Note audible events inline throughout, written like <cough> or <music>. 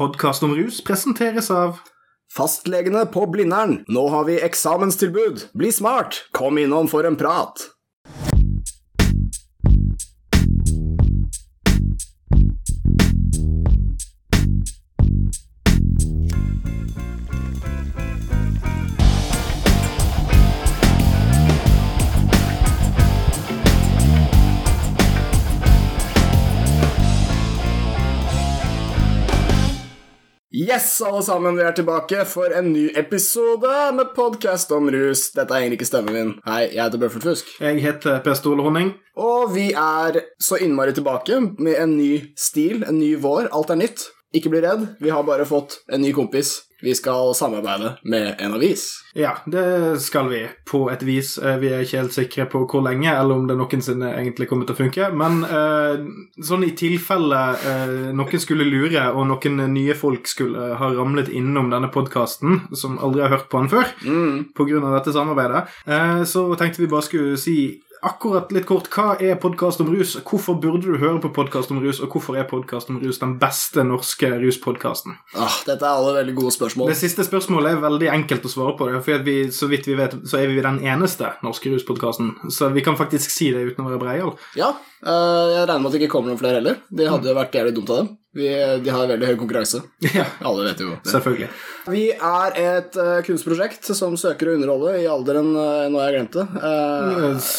Podkast om rus presenteres av Fastlegene på Blindern. Nå har vi eksamenstilbud. Bli smart. Kom innom for en prat. Yes, alle sammen, vi er tilbake for en ny episode med podkast om rus. Dette er egentlig ikke stemmen min. Hei, jeg heter Bøffert Fusk. Jeg heter Per Ståle Honning. Og vi er så innmari tilbake med en ny stil, en ny vår. Alt er nytt. Ikke bli redd, vi har bare fått en ny kompis. Vi skal samarbeide med en avis. Ja, det skal vi, på et vis. Eh, Vi er ikke helt sikre på hvor lenge, eller om det noensinne egentlig kommer til å funke. Men eh, sånn i tilfelle eh, noen skulle lure, og noen nye folk skulle ha ramlet innom denne podkasten, som aldri har hørt på den før, Mm. av dette samarbeidet, eh, så tenkte vi bare skulle si akkurat litt kort hva er podkast om rus, hvorfor burde du høre på podkast om rus, og hvorfor er podkast om rus den beste norske ruspodkasten? Ah, dette er alle veldig gode spørsmål. Det siste spørsmålet er veldig enkelt å svare på. det, For vi, så vidt vi vet, så er vi den eneste norske ruspodkasten. Så vi kan faktisk si det uten å være breial. Ja, eh, jeg regner med at det ikke kommer noen flere heller. Det hadde jo vært jævlig dumt av dem. Vi, de har veldig høy konkurranse. <laughs> Ja, Alle vet jo det. selvfølgelig. Vi er et uh, kunstprosjekt som søker å underholde i alderen uh, Nå har jeg glemt det. Eh,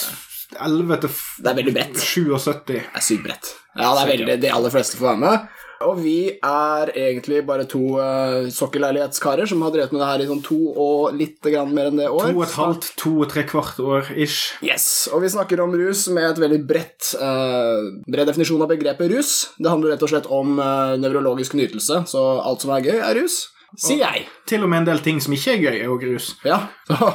11 til det er veldig bredt. 77. Det er sykt bredt. Ja, det er veldig, de aller fleste får være med. Og vi er egentlig bare to uh, sokkelleilighetskarer som har drevet med det her i sånn to og litt grann mer enn det år. To og et halvt, to og tre kvart år ish. Yes, og vi snakker om rus med et veldig bredt, uh, bred definisjon av begrepet rus. Det handler rett og slett om uh, nevrologisk nytelse, så alt som er gøy, er rus. Sier jeg. Til og med en del ting som ikke er gøy, er jo grus. Ja, <laughs> så,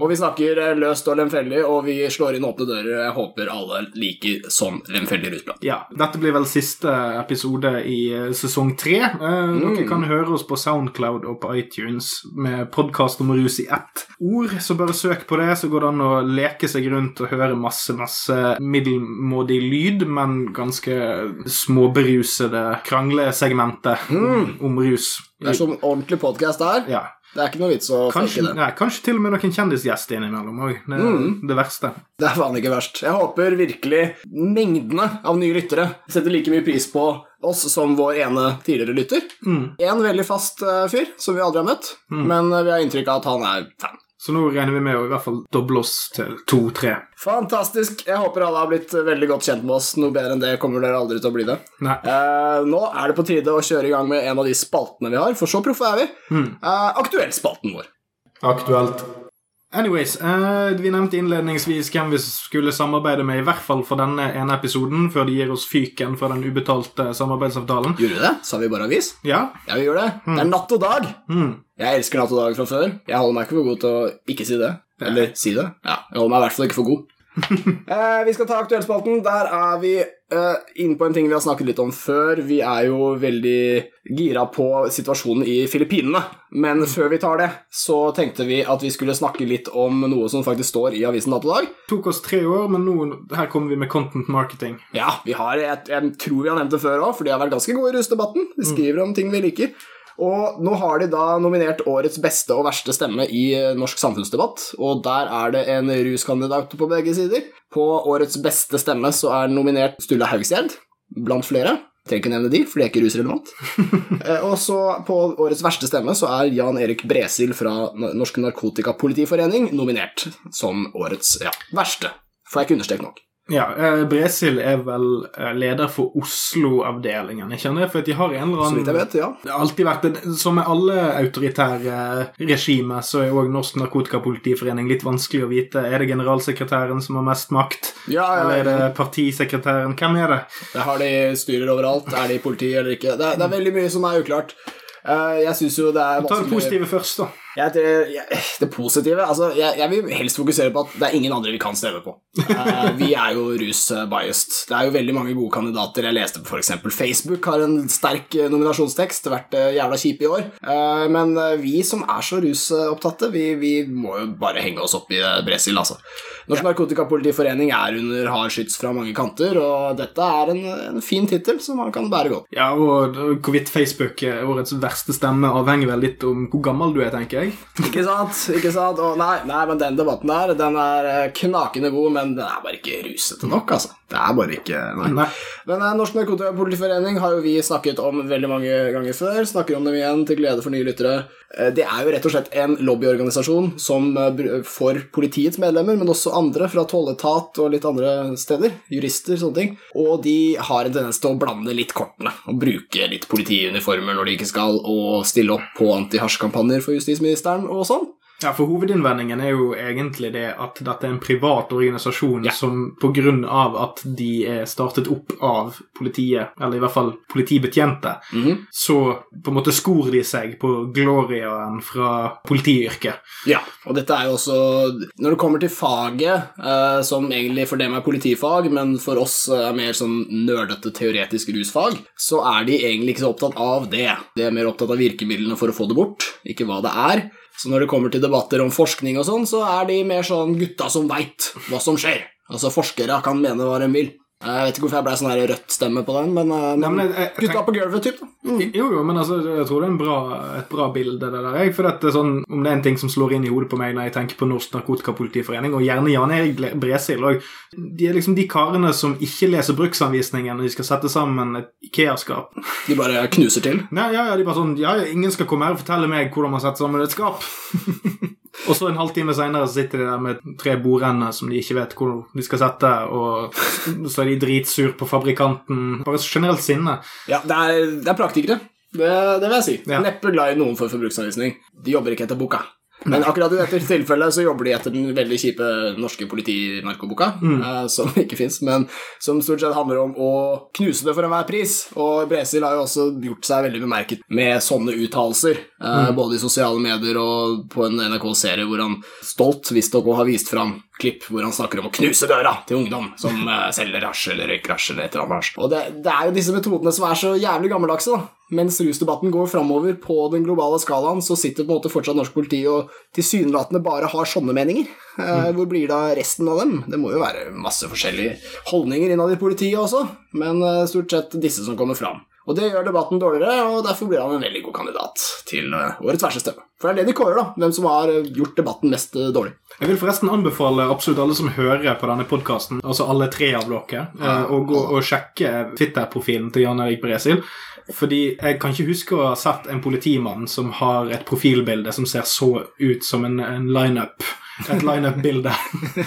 og vi snakker eh, løst og lemfeldig, og vi slår inn åpne dører. Jeg håper alle liker sånn lemfeldig rusprat. Ja, Dette blir vel siste episode i eh, sesong tre. Eh, Dere kan høre oss på Soundcloud og på iTunes med podkast om rus i ett ord. Så bare søk på det, så går det an å leke seg rundt og høre masse, masse middelmådig lyd, men ganske småberusede kranglesegmenter om rus. Det er som ordentlig podkast er. Ja. Det er ikke noe vits å Kanskje, det. nei, kanskje til og med noen kjendisgjester innimellom òg. Det er det verste. Det er faen ikke verst. Jeg håper virkelig mengdene av nye lyttere setter like mye pris på oss som vår ene tidligere lytter. En veldig fast eh, fyr som vi aldri har møtt, men eh, vi har inntrykk av at han er fan. Så nå regner vi med å i hvert fall doble oss til to-tre. Fantastisk. Jeg håper alle har blitt eh, veldig godt kjent med oss. Noe bedre enn det kommer dere aldri til å bli det. Nei. Eh, nå er det på tide å kjøre i gang med en av de spaltene vi har, for så proffe er vi. Eh, Aktuellspalten vår. Aktuelt. Anyways, eh, vi nevnte innledningsvis hvem vi skulle samarbeide med, i hvert fall for denne ene episoden, før de gir oss fyken for den ubetalte samarbeidsavtalen. Gjorde vi det? Sa vi bare avis? Ja. Ja, vi gjorde det. Det er natt og dag. Mm. Jeg elsker natt og dag fra før. Jeg holder meg ikke for god til å ikke si det. Eller si det. Ja, jeg holder meg i hvert fall ikke for god. <laughs> eh, vi skal ta Aktuellspalten. Der er vi eh, inne på en ting vi har snakket litt om før. Vi er jo veldig gira på situasjonen i Filippinene. Men før vi tar det, så tenkte vi at vi skulle snakke litt om noe som faktisk står i avisen Natt og Dag. Tok oss tre år, men nå her kommer vi med content marketing. Ja, vi har, jeg, jeg tror vi har nevnt det før òg, for de har vært ganske gode i rusdebatten. De skriver om ting vi liker. Og nå har de da nominert årets beste og verste stemme i eh, norsk samfunnsdebatt, og der er det en ruskandidat på begge sider. På årets beste stemme så er nominert Sturla Haugstjerd, blant flere. Trenger ikke nevne de, for de er ikke rusrelevant. <laughs> Eh, og så på årets verste stemme så er Jan Erik Bresil fra Norsk Narkotikapolitiforening nominert som årets ja, verste. Får jeg ikke understreke nok. Ja, eh, Bresil er vel eh, leder for Oslo-avdelingen, ikke sant? For de har en eller annen Så vidt jeg vet, ja. Det har alltid vært en, Som med alle autoritære regimer, så er òg Norsk Narkotikapolitiforening litt vanskelig å vite. Er det generalsekretæren som har mest makt? Ja, ja, Eller er det partisekretæren? Hvem er det? Det har de styrer overalt. Er de politi eller ikke? Det er, det er veldig mye som er uklart. Eh, jeg syns jo det er Ta det positive først, da. Jeg, jeg, det positive altså, jeg, jeg vil helst fokusere på at det er ingen andre vi kan stemme på. Uh, vi er jo rus-biased. Det er jo veldig mange gode kandidater. Jeg leste på f.eks. Facebook har en sterk eh, nominasjonstekst. Vært eh, jævla kjip i år. Uh, men vi som er så rusopptatte, vi, vi må jo bare henge oss opp i Brasil Bresil, altså. Norsk Narkotikapolitiforening er under hard skyts fra mange kanter, og dette er en, en fin tittel som man kan bære godt. Ja, og hvorvidt Facebook er årets verste stemme, avhenger vel litt om hvor gammel du er, tenker jeg. Ikke sant? ikke sant? Og nei, nei, men den debatten der, den er eh, knakende god, men den er bare ikke rusete nok, altså. Det er bare ikke Nei. Nei. Men eh, Norsk Narkotikapolitiforening har jo vi snakket om veldig mange ganger før. Snakker om dem igjen til glede for nye lyttere. Eh, Det er jo rett og slett en lobbyorganisasjon som eh, for politiets medlemmer, men også andre fra tolletat og litt andre steder. Jurister, og sånne ting. Og de har en tendens til å blande litt kortene og bruke litt politiuniformer når de ikke skal, og stille opp på anti-hasjkampanjer for justisministeren og sånn. Ja, for Hovedinnvendingen er jo egentlig det at dette er en privat organisasjon Ja. som av at de er startet opp av politiet, eller i hvert fall politibetjente, Mhm. så på en måte skor de seg på gloriaen fra politiyrket. Ja, og dette er jo også Når det kommer til faget, eh, som egentlig for dem er politifag, men for oss er mer sånn nerdete teoretisk rusfag, så er de egentlig ikke så opptatt av det. De er mer opptatt av virkemidlene for å få det bort, ikke hva det er. Så når det kommer til debatter om forskning og sånn, så er de mer sånn gutta som veit hva som skjer. Altså, forskere kan mene hva de vil. Jeg vet ikke hvorfor jeg ble sånn rødt stemme på den, men, eh, Nei, men jeg- jeg- gutta på gulvet, typ. Mm. Jo, jo, men altså, jeg tror det er en bra, et bra bilde, det der. Jeg, for det er sånn, om det er en ting som slår inn i hodet på meg når jeg tenker på Norsk Narkotikapolitiforening, og gjerne Jan Erik Bresil òg De er liksom de karene som ikke leser bruksanvisningen når de skal sette sammen et Ikea-skap. De bare knuser til. Nei, ja, ja, de bare sånn ja, ingen skal komme her og fortelle meg hvordan man setter sammen et skap. <laughs> og så en halvtime seinere sitter de der med tre bordender som de ikke vet hvor de skal sette, og så er de dritsur på fabrikanten. Bare generelt sinne. Ja, det er, det er praktikere. Det, det vil jeg si. Ja. Neppe glad i noen for forbruksanvisning. De jobber ikke etter boka. Men akkurat i dette tilfellet så jobber de etter den veldig kjipe norske politinarkoboka, eh, som ikke fins, men som stort sett handler om å knuse det for enhver pris. Og Bresil har jo også gjort seg veldig bemerket med sånne uttalelser, mm. både i sosiale medier og på en NRK-serie hvor han stolt visstnok har vist fram klipp hvor han snakker om å knuse døra til ungdom som eh, selger hasj eller røyker hasj eller et eller annet. Og det, det er jo disse metodene som er så jævlig gammeldagse, da. Mens rusdebatten går framover på den globale skalaen, så sitter på en måte fortsatt norsk politi og tilsynelatende bare har sånne meninger. Mm. hvor blir da resten av dem? Det må jo være masse forskjellige holdninger innad i politiet også, men eh, stort sett disse som kommer fram. Og det gjør debatten dårligere, og derfor blir han en veldig god kandidat til eh, årets verste stemme. For det er det de kårer, da. Hvem som har eh, gjort debatten mest eh, dårlig. Jeg vil forresten anbefale absolutt alle som hører på denne podkasten, altså alle tre av dere, eh, å gå og sjekke Twitter-profilen til Jan Erik Bresil. Fordi jeg kan ikke huske å ha sett en politimann som har et profilbilde som ser så ut som en, en lineup. Et lineup-bilde.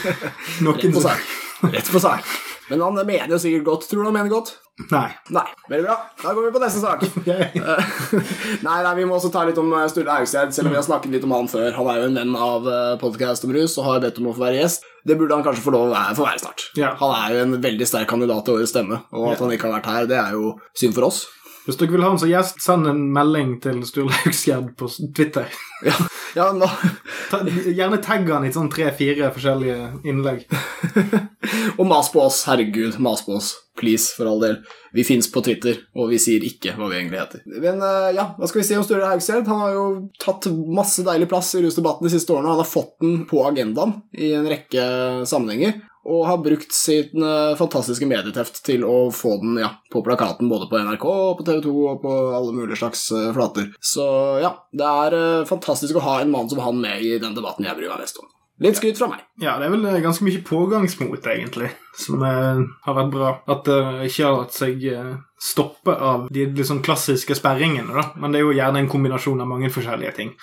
<laughs> Rett på sak. Rett på sak. Men han mener jo sikkert godt. Tror du han mener godt? Nei. Nei. Veldig bra. Da går vi på neste sak. <laughs> Eh, nei, nei, vi må også ta litt om eh, Sturle Haugstad, selv om vi har snakket litt om han før. Han er jo en venn av podkast om rus og har bedt om å få være gjest. Det burde han kanskje få lov å få være snart. Ja. Han er jo en veldig sterk kandidat til årets stemme, og at han ikke har vært her, det er jo synd for oss. Hvis dere vil ha han som gjest, send en melding til Sturle Haugsgjerd på Twitter. <laughs> Ja, ja nå Ta, gjerne tagg han i sånn tre-fire forskjellige innlegg. <laughs> Og mas på oss, herregud, mas på oss. Please, for all del. Vi fins på Twitter, og vi sier ikke hva vi egentlig heter. Men eh, ja, hva skal vi si om Sturle Haugskjerd? Han har jo tatt masse deilig plass i rusdebatten de siste årene. og Han har fått den på agendaen i en rekke sammenhenger. Og har brukt sin eh, fantastiske medieteft til å få den ja, på plakaten både på NRK på TV 2 og på alle mulige slags eh, flater. Så ja, det er eh, fantastisk å ha en mann som han med i den debatten jeg bryr meg mest om. Litt skryt fra meg. Ja, det er vel ganske mye pågangsmot, egentlig, som har vært bra. At det ikke har latt seg stoppe av de liksom klassiske sperringene, da. Men det er jo gjerne en kombinasjon av mange forskjellige ting.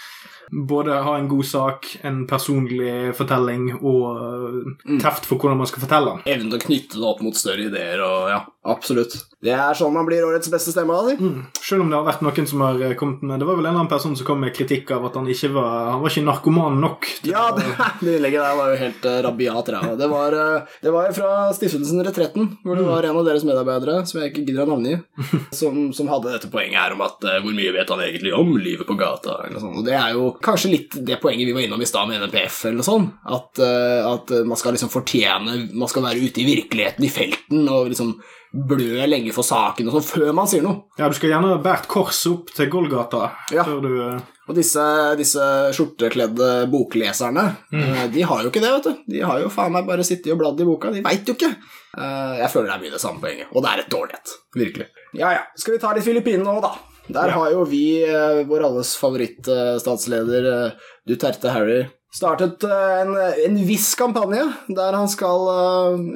Både ha en god sak, en personlig fortelling og eh, teft for hvordan man skal fortelle den. Evnen til å knytte det opp mot større ideer og ja, absolutt. Det er sånn man blir årets beste stemme. Mm. Selv om det har vært noen som har eh, kommet med Det var vel en eller annen person som kom med kritikk av at han ikke var Han var ikke narkoman nok. Ja, det, <laughs> det innlegget der var jo helt uh, rabiat ræva. Det var, det var fra Stiftelsen Retretten, hvor det var en av deres medarbeidere, som jeg ikke gidder å navngi, <laughs> som, som hadde dette poenget her om at uh, hvor mye vet han egentlig om livet på gata? Eller. Og det er jo kanskje litt det poenget vi var innom i stad med NPF, eller noe sånt. At, eh, at man skal liksom fortjene Man skal være ute i virkeligheten, i felten, og liksom blø lenge for saken og sånn, før man sier noe. Ja, du skal gjerne bært korset opp til Golgata Ja. før du eh, Og disse, disse skjortekledde bokleserne, mm. de har jo ikke det, vet du. De har jo faen meg bare sittet og bladd i boka. De veit jo ikke. Eh, Jeg føler det er mye det samme poenget, og det er et dårlighet. Virkelig. Ja ja, skal vi ta litt Filippinene nå, da? Der har jo vi, eh, vår alles favorittstatsleder eh, Duterte Harry, startet eh, en, en viss kampanje der han skal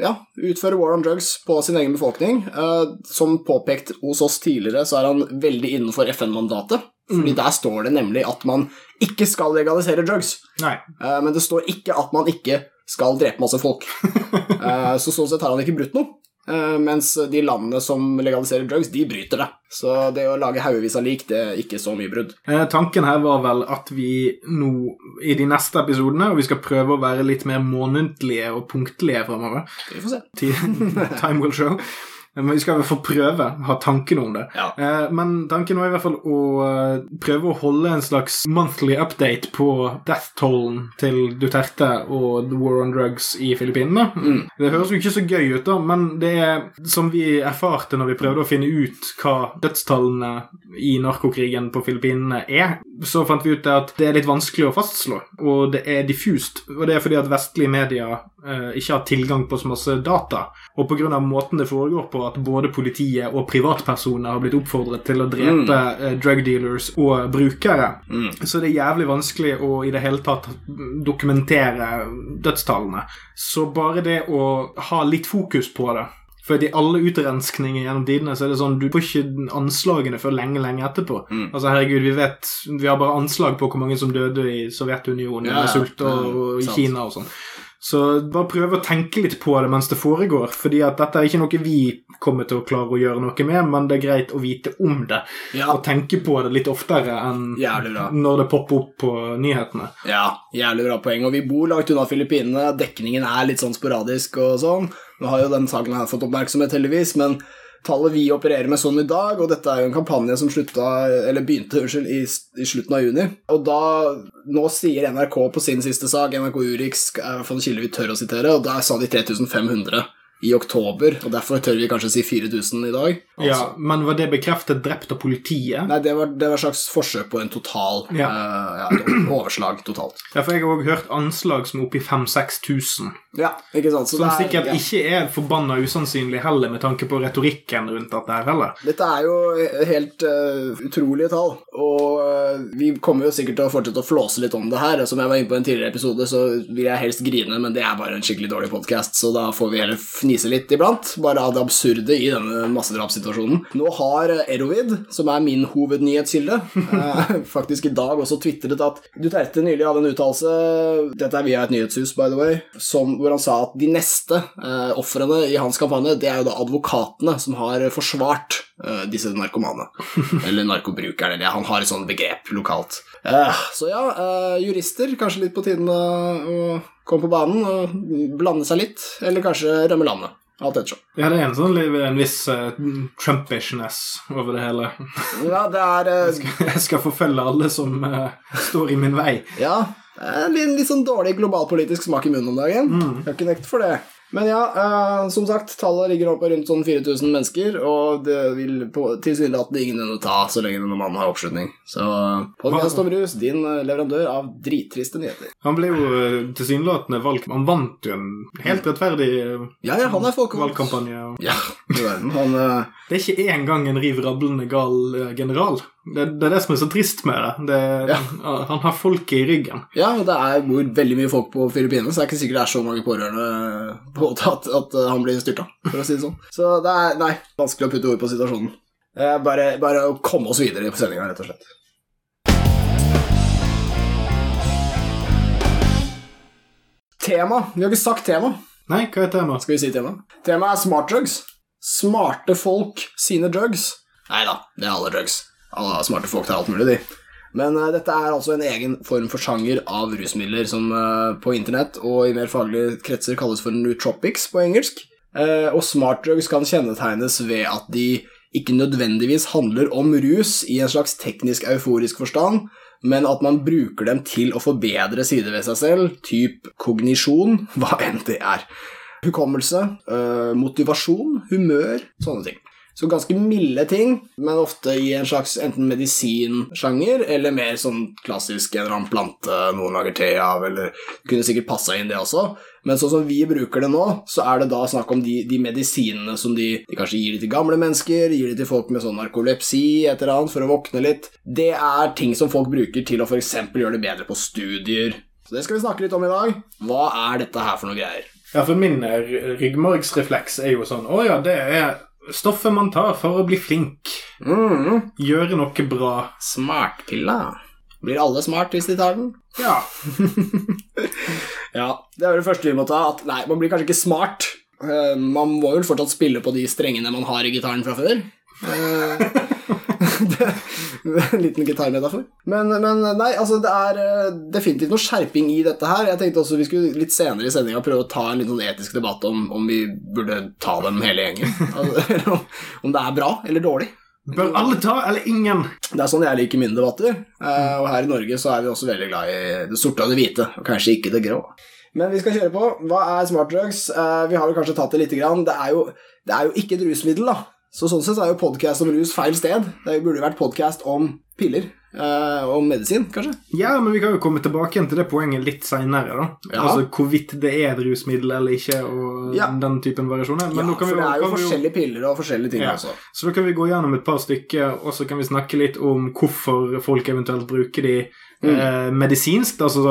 ja, utføre war on drugs på sin egen befolkning. Som påpekt hos oss tidligere, så er han veldig innenfor FN-mandatet. Fordi der står det nemlig at man ikke skal legalisere drugs. Nei. Men det står ikke at man ikke skal drepe masse folk. <laughs> Så sånn sett har han ikke brutt noe. Eh, Mens de landene som legaliserer drugs, de bryter det. Så det å lage haugevis av lik, det er ikke så mye brudd. Eh, tanken her var vel at vi nå i de neste episodene, og vi skal prøve å være litt mer månedlige og punktlige fremover Vi får se. <laughs> Time will show. Men vi skal i hvert fall prøve, ha tanken om det. Ja. Eh, Men tanken var i hvert fall å eh, prøve å holde en slags monthly update på death-tollen til Duterte og The War on Drugs i Filippinene. Mm. Det høres jo ikke så gøy ut, da, men det er som vi erfarte når vi prøvde å finne ut hva dødstallene i narkokrigen på Filippinene er, så fant vi ut at det er litt vanskelig å fastslå, og det er diffust. Og det er fordi at vestlige medier eh, ikke har tilgang på så masse data, og pga. måten det foregår på, at både politiet og privatpersoner har blitt oppfordret til å drepe mm. drug dealers og brukere, Mm. så det er jævlig vanskelig å i det hele tatt dokumentere dødstallene. Så bare det å ha litt fokus på det For i alle utrenskninger gjennom tidene så er det sånn du får ikke anslagene før lenge, lenge etterpå. Mm. Altså, herregud, vi vet Vi har bare anslag på hvor mange som døde i Sovjetunionen, Ja, ja. sult og, og i. Kina og sånn. Så bare prøv å tenke litt på det mens det foregår, fordi at dette er ikke noe vi kommer til å klare å gjøre noe med, men det er greit å vite om det, Ja, og tenke på det litt oftere enn når det popper opp på nyhetene. Ja, jævlig bra poeng. Og vi bor langt unna Filippinene. Dekningen er litt sånn sporadisk og sånn. Nå har jo den saken her fått oppmerksomhet, heldigvis, men tallet vi opererer med sånn i dag, og dette er jo en kampanje som slutta, begynte unnskyld, i, i slutten av juni, og da Nå sier NRK på sin siste sak, NRK Urix er i hvert fall en kilde vi tør å sitere, og der sa de 3500 i oktober, og derfor tør vi kanskje si 4000 i dag. Ja, Men var det bekreftet drept av politiet? Nei, det var, det var et slags forsøk på en total Ja. Uh, ja, et overslag totalt. Ja, for jeg har òg hørt anslag som er oppe i 5000-6000. Ja, ikke sant? Så Som er- sikkert ja. ikke er forbanna usannsynlig heller, med tanke på retorikken rundt dette her heller. Dette er jo helt uh, utrolige tall, og uh, vi kommer jo sikkert til å fortsette å flåse litt om det her. Som jeg var inne på i en tidligere episode, så vil jeg helst grine, men det er bare en skikkelig dårlig podkast, så da får vi heller fnise litt iblant, bare av det absurde i denne massedrapssituasjonen. Nå har eh, Erovid, som er min hovednyhetskilde, eh, <laughs> faktisk i dag også tvitret at Duterte nylig hadde en uttalelse Dette er via et nyhetshus, by the way, som, hvor han sa at de neste uh, ofrene i hans kampanje, det er jo da advokatene som har forsvart eh, disse narkomane. <laughs> Eller narkobrukerne. Eller han har et sånt begrep lokalt. Eh, så ja, eh, jurister, kanskje litt på tiden å komme på banen og blande seg litt. Eller kanskje rømme landet. Alt ettersom. Ja, det er en sånn en viss uh, Trumpishness over det hele. <laughs> Ja, det er Uh, Jeg skal forfølge alle som uh, står i min vei. Ja, det er en litt, litt sånn dårlig globalpolitisk smak i munnen om dagen. Jeg har ikke nekte for det. Men ja, eh, som sagt, tallet ligger nå på rundt sånn 4000 mennesker, og det vil tilsynelatende ingen ende ta så lenge denne mannen har oppslutning. Så podkast om rus, din eh, leverandør av drittriste nyheter. Han ble jo eh, tilsynelatende valgt Han vant jo en helt rettferdig eh, Ja, ja, han er valgkampanje. Ja, du verden. Han eh, Det er ikke engang en riv rablende gal eh, general. Det, det er det som er så trist med det. det Ja. Han har folket i ryggen. Ja, det er bor veldig mye folk på Filippinene, så det er ikke sikkert det er så mange pårørende på at, at eh, han blir styrta, for å si det sånn. Så det er, nei, vanskelig å putte ord på situasjonen. Eh, Bare, bare å komme oss videre på sendinga, rett og slett. Tema. Vi har ikke sagt tema. Nei, hva er tema? Skal vi si tema? Temaet er smart drugs. Smarte folk sine drugs. Nei da, det er alle drugs. Alle smarte folk tar alt mulig, de. Men uh, dette er altså en egen form for sjanger av rusmidler som uh, på internett og i mer faglige kretser kalles for nootropics på engelsk. Uh, og smart drugs kan kjennetegnes ved at de ikke nødvendigvis handler om rus i en slags teknisk euforisk forstand, men at man bruker dem til å forbedre sider ved seg selv, typ kognisjon, <laughs> hva enn det er. Hukommelse, motivasjon, humør, sånne ting. Så ganske milde ting, men ofte i en slags enten medisinsjanger eller mer sånn klassisk en eller annen plante noen lager te av, eller det kunne sikkert passa inn det også. Men sånn som vi bruker det nå, så er det da snakk om de, de medisinene som de, de, kanskje gir det til gamle mennesker, gir det til folk med sånn narkolepsi, et eller annet, for å våkne litt. Det er ting som folk bruker til å f.eks. gjøre det bedre på studier. Så det skal vi snakke litt om i dag. Hva er dette her for noe greier? Ja, for min ryggmargsrefleks er jo sånn Å ja, det er Stoffet man tar for å bli flink. Mm. Gjøre noe bra. Smartpilla. Blir alle smart hvis de tar den? Ja. <laughs> ja, det er det første vi må ta. At nei, man blir kanskje ikke smart. Uh, man må vel fortsatt spille på de strengene man har i gitaren fra før. Uh, <laughs> en liten gitarmetafor. Men, men nei, altså det er uh, definitivt noe skjerping i dette her. Jeg tenkte også vi skulle litt senere i sendinga prøve å ta en litt sånn etisk debatt om, om vi burde ta dem hele gjengen. Altså, <laughs> om det er bra eller dårlig. Bør alle ta, eller ingen? Det er sånn jeg liker mine debatter. Uh, og her i Norge så er vi også veldig glad i det sorte og det hvite, og kanskje ikke det grå. Men vi skal kjøre på. Hva er smartdrugs? drugs vi har vel kanskje tatt det lite grann. Det er jo, det er jo ikke et rusmiddel, da. Så sånn sett er jo podkast om rus feil sted. Det burde jo vært podkast om piller. Uh, om medisin, kanskje? Ja, men vi kan jo komme tilbake igjen til det poenget litt seinere. Ja. Altså hvorvidt det er et rusmiddel eller ikke, og Ja. den typen variasjoner. Men ja, kan for vi, det er jo forskjellige piller og forskjellige ting Ja. også. Så da kan vi gå gjennom et par stykker, og så kan vi snakke litt om hvorfor folk eventuelt bruker de Mm. eh, medisinsk. Altså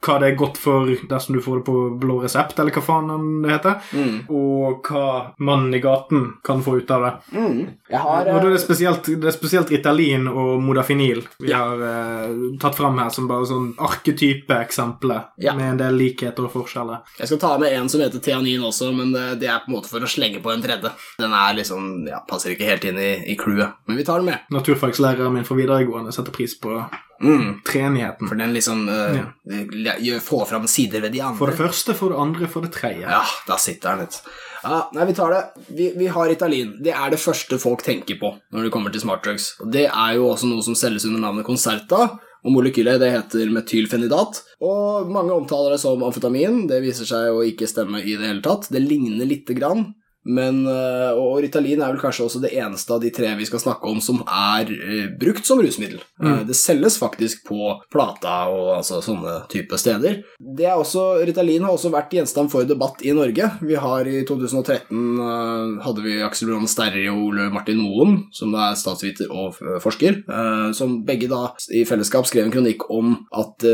hva det er godt for dersom du får det på blå resept, eller hva faen det heter. Mm. Og hva mannen i gaten kan få ut av det. Mm. Har Og da er eh, det spesielt, det er spesielt Ritalin og Modafinil vi Ja. har eh, tatt fram her som bare sånn arketype eksempler Ja. med en del likheter og forskjeller. Jeg skal ta med en som heter Theanin også, men det, det er på en måte for å slenge på en tredje. Den er liksom, ja, passer ikke helt inn i, i crewet, men vi tar den med. Naturfagslæreren min fra videregående setter pris på Mm. treenigheten. For den liksom uh, gjør- får fram sider ved de andre. For det første, for det andre, for det tredje. Ja, da sitter den litt. Ja, nei, vi tar det. Vi, vi har Ritalin. Det er det første folk tenker på når det kommer til smartdrugs. Og det er jo også noe som selges under navnet Concerta. Og molekylet det heter metylfenidat. Og mange omtaler det som amfetamin. Det viser seg å ikke stemme i det hele tatt. Det ligner lite grann. Men, øh, og Ritalin er vel kanskje også det eneste av de tre vi skal snakke om som er øh, brukt som rusmiddel. Eh, Det selges faktisk på Plata og altså, sånne type steder. Det er også, Ritalin har også vært gjenstand for debatt i Norge. Vi har I 2013 øh, hadde vi Aksel Bronn Sterri og Ole Martin Moen, som er statsviter og forsker, som begge da i fellesskap skrev en kronikk om at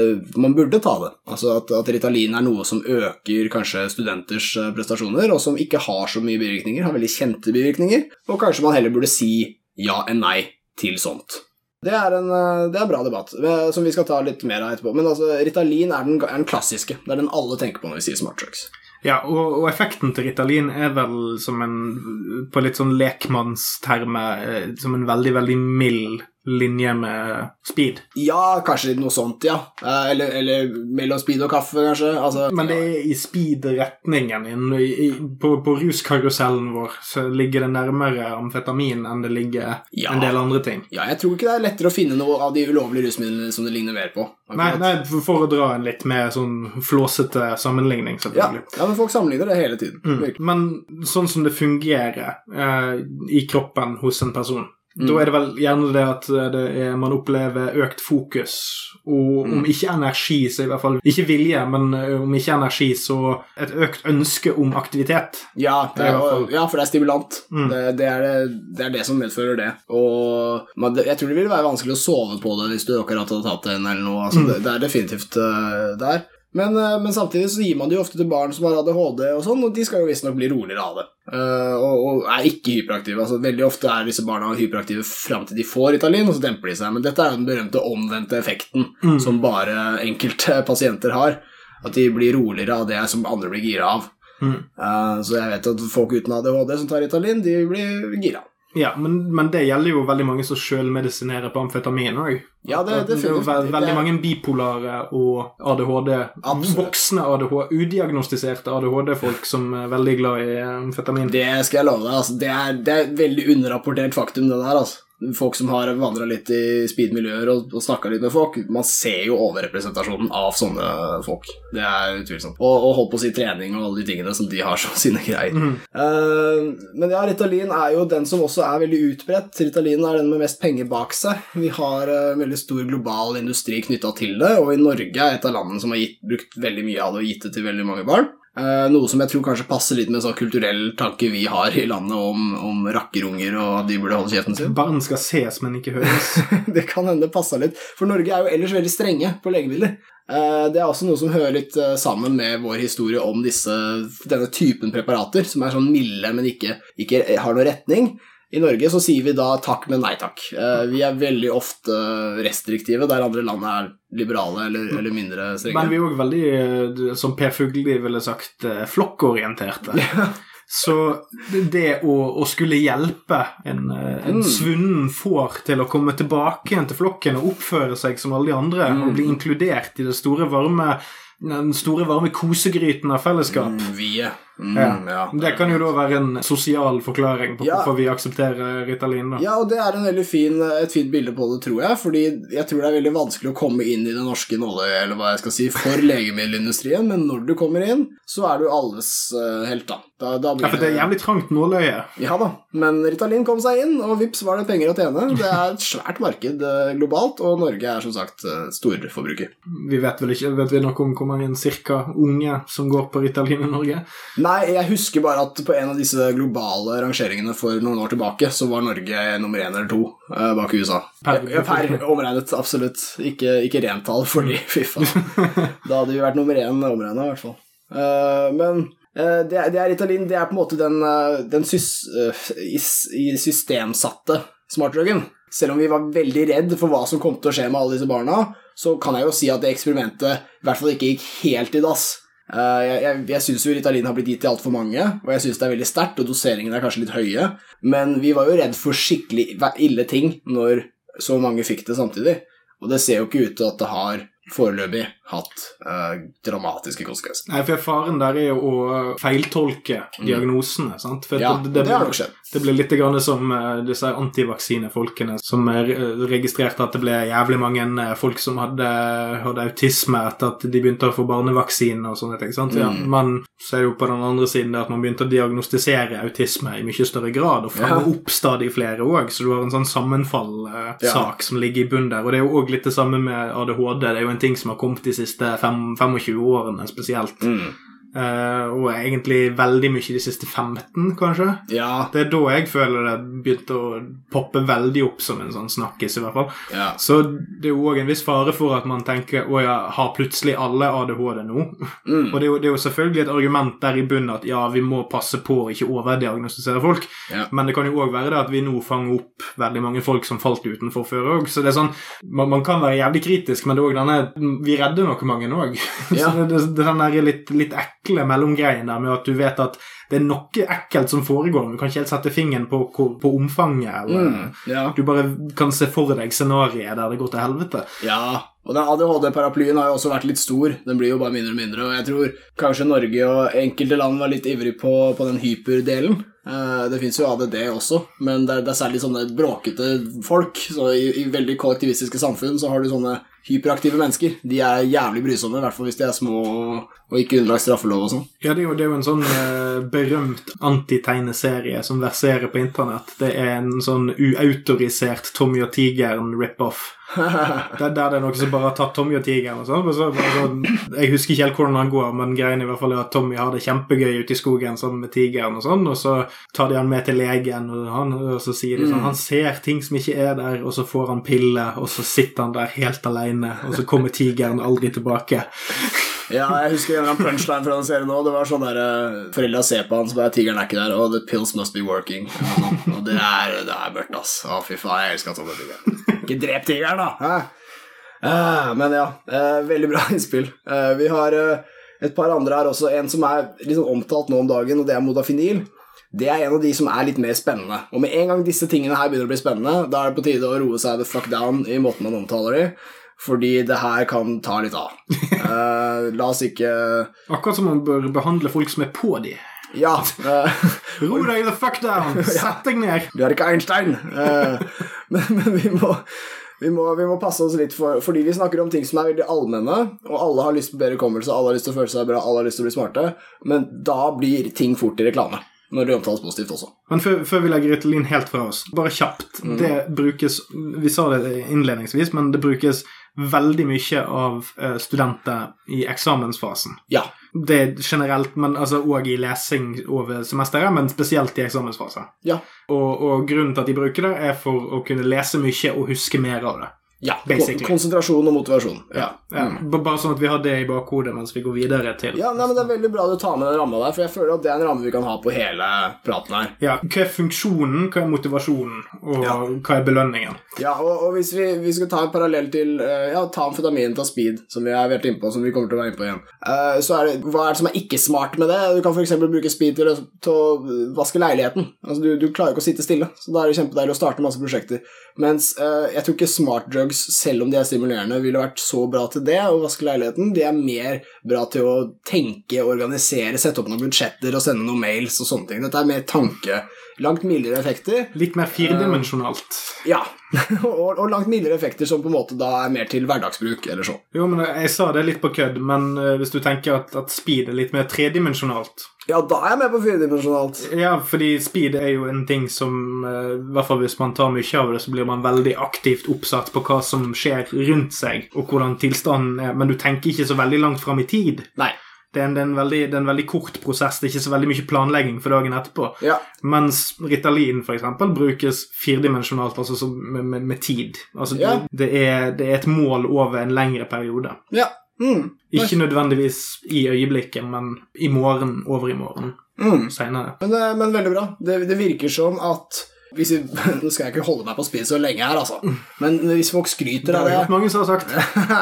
man burde ta det. Altså at, at Ritalin er noe som øker kanskje studenters prestasjoner, og som ikke har så mye bivirkninger, har veldig kjente bivirkninger, og kanskje man heller burde si ja enn nei til sånt. Det er en, øh, det er en bra debatt, øh, som vi skal ta litt mer av etterpå. Men altså, Ritalin er den, er den klassiske. Det er den alle tenker på når vi sier smart drugs. Ja, og, og effekten til Ritalin er vel som en På litt sånn lekmannstermer eh, som en veldig, veldig mild linje med speed. Ja, kanskje noe sånt, ja. Eh, Eller, eller mellom speed og kaffe, kanskje. Altså, Men det er i speed-retningen. På, på ruskarusellen vår så ligger det nærmere amfetamin enn det ligger Ja. en del andre ting. Ja, jeg tror ikke det er lettere å finne noe av de ulovlige rusmidlene som det ligner mer på. Nei, nei, for, å dra en litt mer sånn flåsete sammenligning, selvfølgelig. ja, men folk sammenligner det hele tiden. Mm. Men sånn som det fungerer eh, i kroppen hos en person, Mm. da er det vel gjerne det at det er, man opplever økt fokus, og om Mm. ikke energi, så i hvert fall ikke vilje, men eh, om ikke energi, så et økt ønske om aktivitet. Ja, er ja, for det er stimulant. Mm. Det, det, er det, er det som medfører det. Og man, jeg tror det ville være vanskelig å sove på det hvis du akkurat hadde tatt en eller noe. Altså, Mm. det, det er definitivt uh, der. Men, eh, men samtidig så gir man det jo ofte til barn som har ADHD og sånn, og de skal jo visstnok bli roligere av det. Uh, og, og er ikke hyperaktive. Altså, veldig ofte er disse barna hyperaktive fram til de får Ritalin, og så demper de seg. Men dette er jo den berømte omvendte effekten Mm. som bare enkelte <laughs> pasienter har. At de blir roligere av det som andre blir gira av. Mm. Uh, så jeg vet at folk uten ADHD som tar Ritalin, de blir gira. Ja, men, men det gjelder jo veldig mange som sjølmedisinerer på amfetamin òg. Ja, det- er jo definitivt. ve Det veldig er- mange bipolare og ADHD, Absolutt. voksne ADHD, udiagnostiserte ADHD-folk som er veldig glad i amfetamin. Det skal jeg love deg. Altså. Det, er, det er veldig underrapportert faktum, det der. Altså. Folk som har vandra litt i speed-miljøer og, og snakka litt med folk, man ser jo overrepresentasjonen av sånne folk. Det er utvilsomt. Og, og holdt på å si trening og alle de tingene som de har som sine greier. Eh, men ja, Ritalin er jo den som også er veldig utbredt. Ritalin er den med mest penger bak seg. Vi har uh, veldig stor global industri knytta til det, og i Norge er et av landene som har gitt, brukt veldig mye av det og gitt det til veldig mange barn. Eh, noe som jeg tror kanskje passer litt med sånn kulturell tanke vi har i landet om, om rakkerunger og at de burde holde kjeften sin. Barn skal ses, men ikke høres. <laughs> det kan hende det passa litt, for Norge er jo ellers veldig strenge på legemidler. Eh, Det er også noe som hører litt eh, sammen med vår historie om disse, denne typen preparater, som er sånn milde, men ikke, ikke har noen retning. I Norge så sier vi da takk, men nei takk. Eh, Vi er veldig ofte restriktive, der andre land er liberale eller, eller mindre strenge. Men vi er òg veldig, eh, som Per Fugli ville sagt, eh, flokkorienterte. <laughs> Så det å, å skulle hjelpe en, en Mm. svunnen får til å komme tilbake igjen til flokken og oppføre seg som alle de andre, Mm. og bli inkludert i det store varme, den store varme kosegryten av fellesskap Mm, vi. Mm, Ja. ja. Det kan jo da være en sosial forklaring på Ja. hvorfor vi aksepterer Ritalin. da. Ja, og det er en veldig fin, et fint bilde på det, tror jeg. Fordi jeg tror det er veldig vanskelig å komme inn i det norske nåløyet, eller hva jeg skal si, for <laughs> legemiddelindustrien, men når du kommer inn, så er du alles uh, helt, da. da, da blir Ja, for det er jævlig trangt nåløye. Ja da, men Ritalin kom seg inn, og vips var det penger å tjene. Det er et svært marked eh, globalt, og Norge er som sagt eh, storforbruker. Vi vet vel ikke vet vi nok om hvor mange cirka unge som går på Ritalin i Norge? Nei, jeg husker bare at på en av disse globale rangeringene for noen år tilbake, så var Norge nummer én eller to uh, bak USA. Per- per omregnet, absolutt. Ikke, ikke rentall, fordi fy faen. <laughs> Da hadde vi vært nummer én omregna, i hvert fall. Uh, men uh, det, er- det er Ritalin, det er på en måte den, eh, den sys, eh, i systemsatte smartdrugen. Selv om vi var veldig redd for hva som kom til å skje med alle disse barna, så kan jeg jo si at det eksperimentet i hvert fall ikke gikk helt i dass. Eh, jeg jeg, jeg syns jo Ritalin har blitt gitt til altfor mange, og jeg syns det er veldig sterkt, og doseringene er kanskje litt høye, men vi var jo redd for skikkelig ille ting når så mange fikk det samtidig. Og det ser jo ikke ut til at det har foreløpig hatt eh, dramatiske konsekvenser. Nei, for Faren der er jo å feiltolke diagnosene. sant? For Mm. Ja, det, det, det, har nok skjedd. Det ble litt som eh, disse antivaksinefolkene som eh, registrerte at det ble jævlig mange eh, folk som hadde, hadde autisme etter at de begynte å få barnevaksine og sånne ting. sant? Ja, Mm. men så er det jo på den andre siden at man begynte å diagnostisere autisme i mye større grad, og fange Ja. opp stadig flere òg, så du har en sånn sammenfall-sak Ja. som ligger i bunnen der. Og det er jo òg litt det samme med ADHD. Det er jo en ting som har kommet de siste fem, 25 årene spesielt. Mm. Eh, og egentlig veldig mye de siste 15, kanskje. Ja, Det er da jeg føler det begynte å poppe veldig opp som en sånn snakkis, i hvert fall. ja. Så det er jo òg en viss fare for at man tenker å ja, har plutselig alle ADHD nå? Mm. Og det er, jo, det er jo selvfølgelig et argument der i bunnen at ja, vi må passe på å ikke overdiagnostisere folk, Ja. men det kan jo òg være det at vi nå fanger opp veldig mange folk som falt utenfor før òg. Så det er sånn, man, man kan være jævlig kritisk, men det er òg denne Vi redder nok mange òg. <laughs> Så det, det, det den der litt, litt ekle mellomgreien der med at du vet at det er noe ekkelt som foregår, men du kan ikke helt sette fingeren på, på, på omfanget. eller... Mm. ja. Du bare kan se for deg scenarioet der det går til helvete. Ja, og den ADHD-paraplyen har jo også vært litt stor. Den blir jo bare mindre og mindre, og jeg tror kanskje Norge og enkelte land var litt ivrig på, på den hyperdelen. Eh, det fins jo ADD også, men det er, det er særlig sånne bråkete folk. Så i, I veldig kollektivistiske samfunn så har du sånne hyperaktive mennesker. De er jævlig brysomme, i hvert fall hvis de er små og, ikke underlagt straffelov og sånn. Ja, det er jo, det er jo en sånn eh, berømt antitegneserie som verserer på internett. Det er en sånn uautorisert Tommy og tigeren rip-off. <laughs> Det er der det er noen som bare har tatt Tommy og tigeren og sånn. så- altså, Jeg husker ikke helt hvordan han går, men greien i hvert fall er at Tommy har det kjempegøy ute i skogen sammen med tigeren og sånn, og så tar de han med til legen, og, han, og så sier de sånn Han ser ting som ikke er der, og så får han piller, og så sitter han der helt alene, og så kommer tigeren aldri tilbake. Ja, jeg husker en punchline fra den serien nå. Det var sånn der uh, Foreldra ser på han, så bare tigeren er ikke der. Oh, the pills must be working. Og det er, det er mørkt, ass. Å, fy faen, jeg elsker at sånne tigeren. Ikke drep tigeren, da! Hæ? Eh, men ja, eh, veldig bra <laughs> innspill. Eh, vi har eh, et par andre her også. En som er sånn omtalt nå om dagen, og det er modafinil. Det er en av de som er litt mer spennende. Og med en gang disse tingene her begynner å bli spennende, da er det på tide å roe seg the fuck down i måten man omtaler de. Fordi det her kan ta litt av. Uh, <laughs> la oss ikke Akkurat som man bør behandle folk som er på de. Ja. Uh, <laughs> Ro deg the fuck down! <laughs> Sett deg ned! Du er ikke Einstein. Uh, men, men vi, må, vi, må, vi må passe oss litt for Fordi vi snakker om ting som er veldig allmenne, og alle har lyst på bedre hukommelse, alle har lyst til å føle seg bra, alle har lyst til å bli smarte, men da blir ting fort i reklame. Når det omtales positivt også. Men før, før vi legger Ritalin helt fra oss, bare kjapt. Mm. Det brukes Vi sa det innledningsvis, men det brukes veldig mye av eh, studenter i eksamensfasen. Ja. Det er generelt, men altså òg i lesing over semesteret, men spesielt i eksamensfase. Ja. Og, og grunnen til at de bruker det, er for å kunne lese mye og huske mer av det. Ja. Basically. Konsentrasjon og motivasjon. Ja. Ja, Bare sånn at vi har det i bakhodet mens vi går videre til Ja, nei, men Det er veldig bra du tar med den ramma der, for jeg føler at det er en ramme vi kan ha på hele praten her. Ja, Hva er funksjonen, hva er motivasjonen, og Ja. hva er belønningen? Ja, og, og hvis vi, vi skal ta en parallell til eh, ja, ta amfetamin, ta speed, som vi har vært innpå, som vi kommer til å være innpå igjen, uh, så er det, hva er det som er ikke smart med det? Du kan f.eks. bruke speed til til å vaske leiligheten. Altså, du, du klarer ikke å sitte stille, så da er det kjempedeilig å starte masse prosjekter. Mens uh, jeg tror ikke smart drugs, selv om de er stimulerende, ville vært så bra til det, å vaske leiligheten. De er mer bra til å tenke, organisere, sette opp noen budsjetter og sende noen mails og sånne ting. Dette er mer tanke. Langt mildere effekter. Litt mer firedimensjonalt. Ja, <laughs> og, og langt mildere effekter som på en måte da er mer til hverdagsbruk eller sånn. Jo, men Jeg sa det litt på kødd, men eh, hvis du tenker at, at speed er litt mer tredimensjonalt Ja, da er jeg med på firedimensjonalt. Ja, fordi speed er jo en ting som eh, I hvert fall hvis man tar mye av det, så blir man veldig aktivt oppsatt på hva som skjer rundt seg, og hvordan tilstanden er, men du tenker ikke så veldig langt fram i tid. Nei. Det er, en, det, er en veldig, det er en veldig kort prosess, det er ikke så veldig mye planlegging for dagen etterpå. Ja. Mens Ritalin eksempel, brukes firedimensjonalt, altså som med, med, med tid. Altså, Ja. det, er, det er et mål over en lengre periode. Ja. Mm. Ikke nødvendigvis i øyeblikket, men i morgen, over i morgen, Mm. seinere. Men, men veldig bra. Det, det virker som at hvis vi, <laughs> Nå skal jeg ikke holde meg på spill så lenge her, altså. Men hvis folk skryter av det, det mange som har sagt.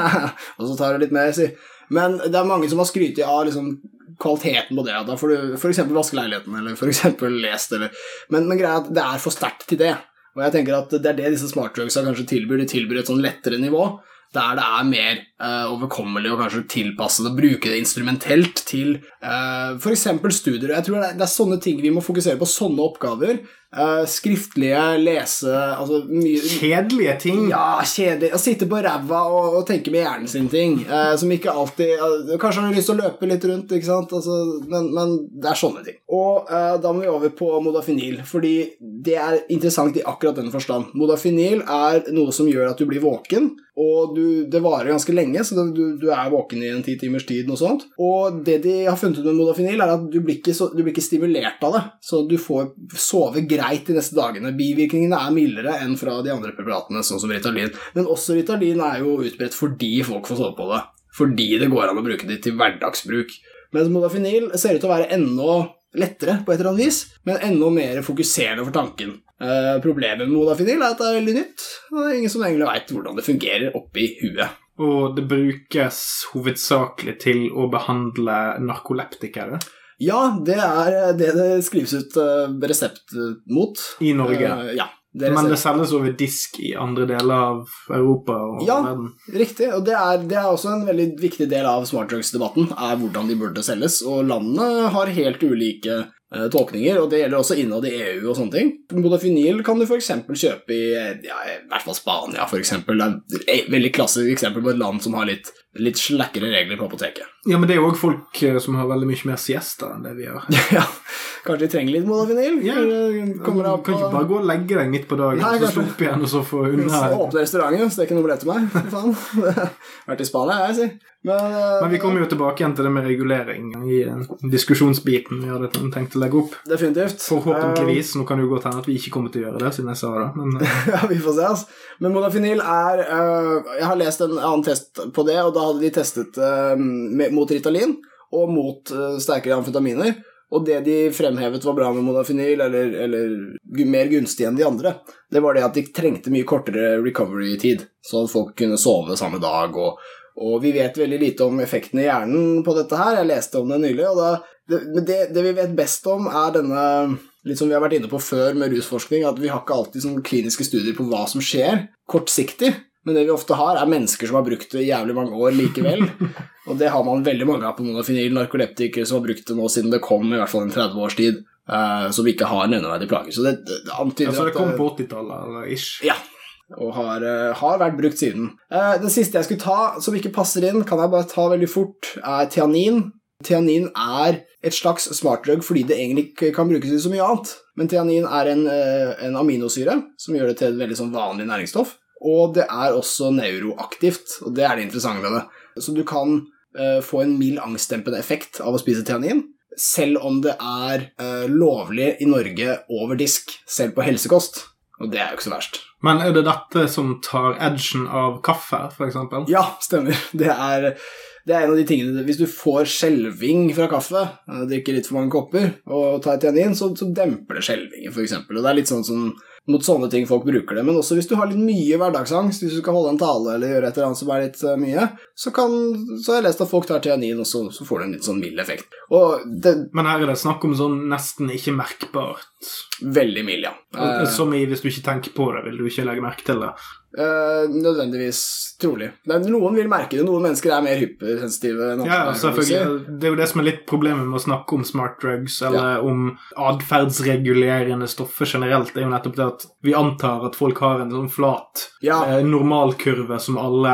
<laughs> Og så tar det litt mer, si. Men det er mange som har skrytt av liksom, kvaliteten på det. Da får du f.eks. vaske leiligheten, eller f.eks. lest, eller Men, men greia er at det er for sterkt til det. Og jeg tenker at det er det disse smartdrugsa kanskje tilbyr. De tilbyr et sånn lettere nivå. Der det er mer uh, overkommelig å kanskje tilpasse det, bruke det instrumentelt til uh, f.eks. studier. Jeg tror det er, det er sånne ting vi må fokusere på, sånne oppgaver. Eh, skriftlige, lese altså mye Kjedelige ting. ja, kjedelig. Sitte på ræva og, og tenke med hjernen sin ting. Uh, som ikke alltid uh, Kanskje har du lyst til å løpe litt rundt, ikke sant? Altså, men, men det er sånne ting. Og eh, da må vi over på modafinil, fordi det er interessant i akkurat den forstand. Modafinil er noe som gjør at du blir våken, og du, det varer ganske lenge, så du, du er våken i en ti timers tid. Noe sånt. Og det de har funnet ut med modafinil, er at du blir ikke, så, du blir ikke stimulert av det. Så du får sove greit de neste dagene. Bivirkningene er mildere enn fra de andre preparatene, sånn som Ritalin. Men også Ritalin er jo utbredt fordi folk får sove på det. Fordi det går an å bruke det til hverdagsbruk. Mens modafinil ser ut til å være enda lettere på et eller annet vis, men enda mer fokuserende for tanken. Eh, problemet med modafinil er at det er veldig nytt, og det er ingen som egentlig veit hvordan det fungerer oppi huet. Og det brukes hovedsakelig til å behandle narkoleptikere Ja, det er det det skrives ut eh, resept mot. i Norge. Eh, ja, det Men det selges over disk i andre deler av Europa og Ja. verden. Riktig, og det er, det er også en veldig viktig del av smartdrugs-debatten, er hvordan de burde selges, og landene har helt ulike uh, tolkninger, og det gjelder også innad i EU og sånne ting. Modafinil kan du f.eks. kjøpe i eh, ja, i hvert fall Spania, for eksempel. Det er et veldig klassisk eksempel på et land som har litt, litt slakkere regler på apoteket. <laughs> Ja, men det er jo òg folk eh, som har veldig mye mer siesta enn det vi har. ja, kanskje de trenger litt modafinil? Ja. Kommer Du opp kan ikke bare gå og legge deg midt på dagen Nei, så opp igjen og så få unna Åpne restauranten, steke noe til meg. Faen. <laughs> Vært i Spania, jeg, si. Men, eh, Men vi kommer jo tilbake igjen til det med regulering i eh, diskusjonsbiten vi hadde tenkt å legge opp. Definitivt. Forhåpentligvis. Nå kan det jo godt hende at vi ikke kommer til å gjøre det, siden jeg sa det. Men eh, <laughs> ja, vi får se, altså. Men modafinil er Jeg har lest en annen test på det, og da hadde de testet øh, mot Ritalin og mot øh, sterkere amfetaminer. Og det de fremhevet var bra med modafinil, eller, eller mer gunstig enn de andre, det var det at de trengte mye kortere recovery-tid, så at folk kunne sove samme dag. Og, og vi vet veldig lite om effekten i hjernen på dette her. Jeg leste om det nylig. og da, det, det, det vi vet best om, er denne Litt som vi har vært inne på før med rusforskning, at vi har ikke alltid sånn kliniske studier på hva som skjer kortsiktig. Men det vi ofte har, er mennesker som har brukt det i jævlig mange år likevel. <laughs> Og det har man veldig mange av på monofinil, narkoleptikere som har brukt det nå siden det kom, i hvert fall en 30 års tid, uh, som ikke har nevneverdige plager. Så det, det, antyder ja, så det kom eh, på 80-tallet, eller ish. Ja, og har, uh, har vært brukt siden. Uh, Den siste jeg skulle ta, som ikke passer inn, kan jeg bare ta veldig fort, er tianin. Tianin er et slags smartdrug fordi det egentlig ikke kan brukes til så mye annet. Men tianin er en, en aminosyre som gjør det til et veldig sånn vanlig næringsstoff. Og det er også neuroaktivt, og det er det interessante med det. Så du kan uh, få en mild angstdempende effekt av å spise tianin, selv om det er uh, lovlig i Norge over disk, selv på helsekost. Og det er jo ikke så verst. Men er det dette som tar edgen av kaffe, f.eks.? Ja, stemmer. Det er, det er en av de tingene Hvis du får skjelving fra kaffe, eh, drikker litt for mange kopper og tar tianin, så, så demper det skjelvingen, f.eks. Og det er litt sånn som mot sånne ting folk bruker det. Men også hvis du har litt mye hverdagsangst, hvis du skal holde en tale eller gjøre et eller annet som er litt eh, mye, så, kan, så har jeg lest at folk tar tianin, og så, så får du en litt sånn mild effekt. Det Men her er det snakk om sånn nesten ikke merkbart. Veldig mild, ja. Eh, Som i hvis du ikke tenker på det, vil du ikke legge merke til det. Uh, nødvendigvis trolig. Men noen vil merke det. Noen mennesker er mer hypersensitive enn andre. Ja, selvfølgelig. Det er jo det som er litt problemet med å snakke om smart drugs, eller om atferdsregulerende stoffer generelt, er jo nettopp det at vi antar at folk har en sånn flat Ja. eh, normalkurve som alle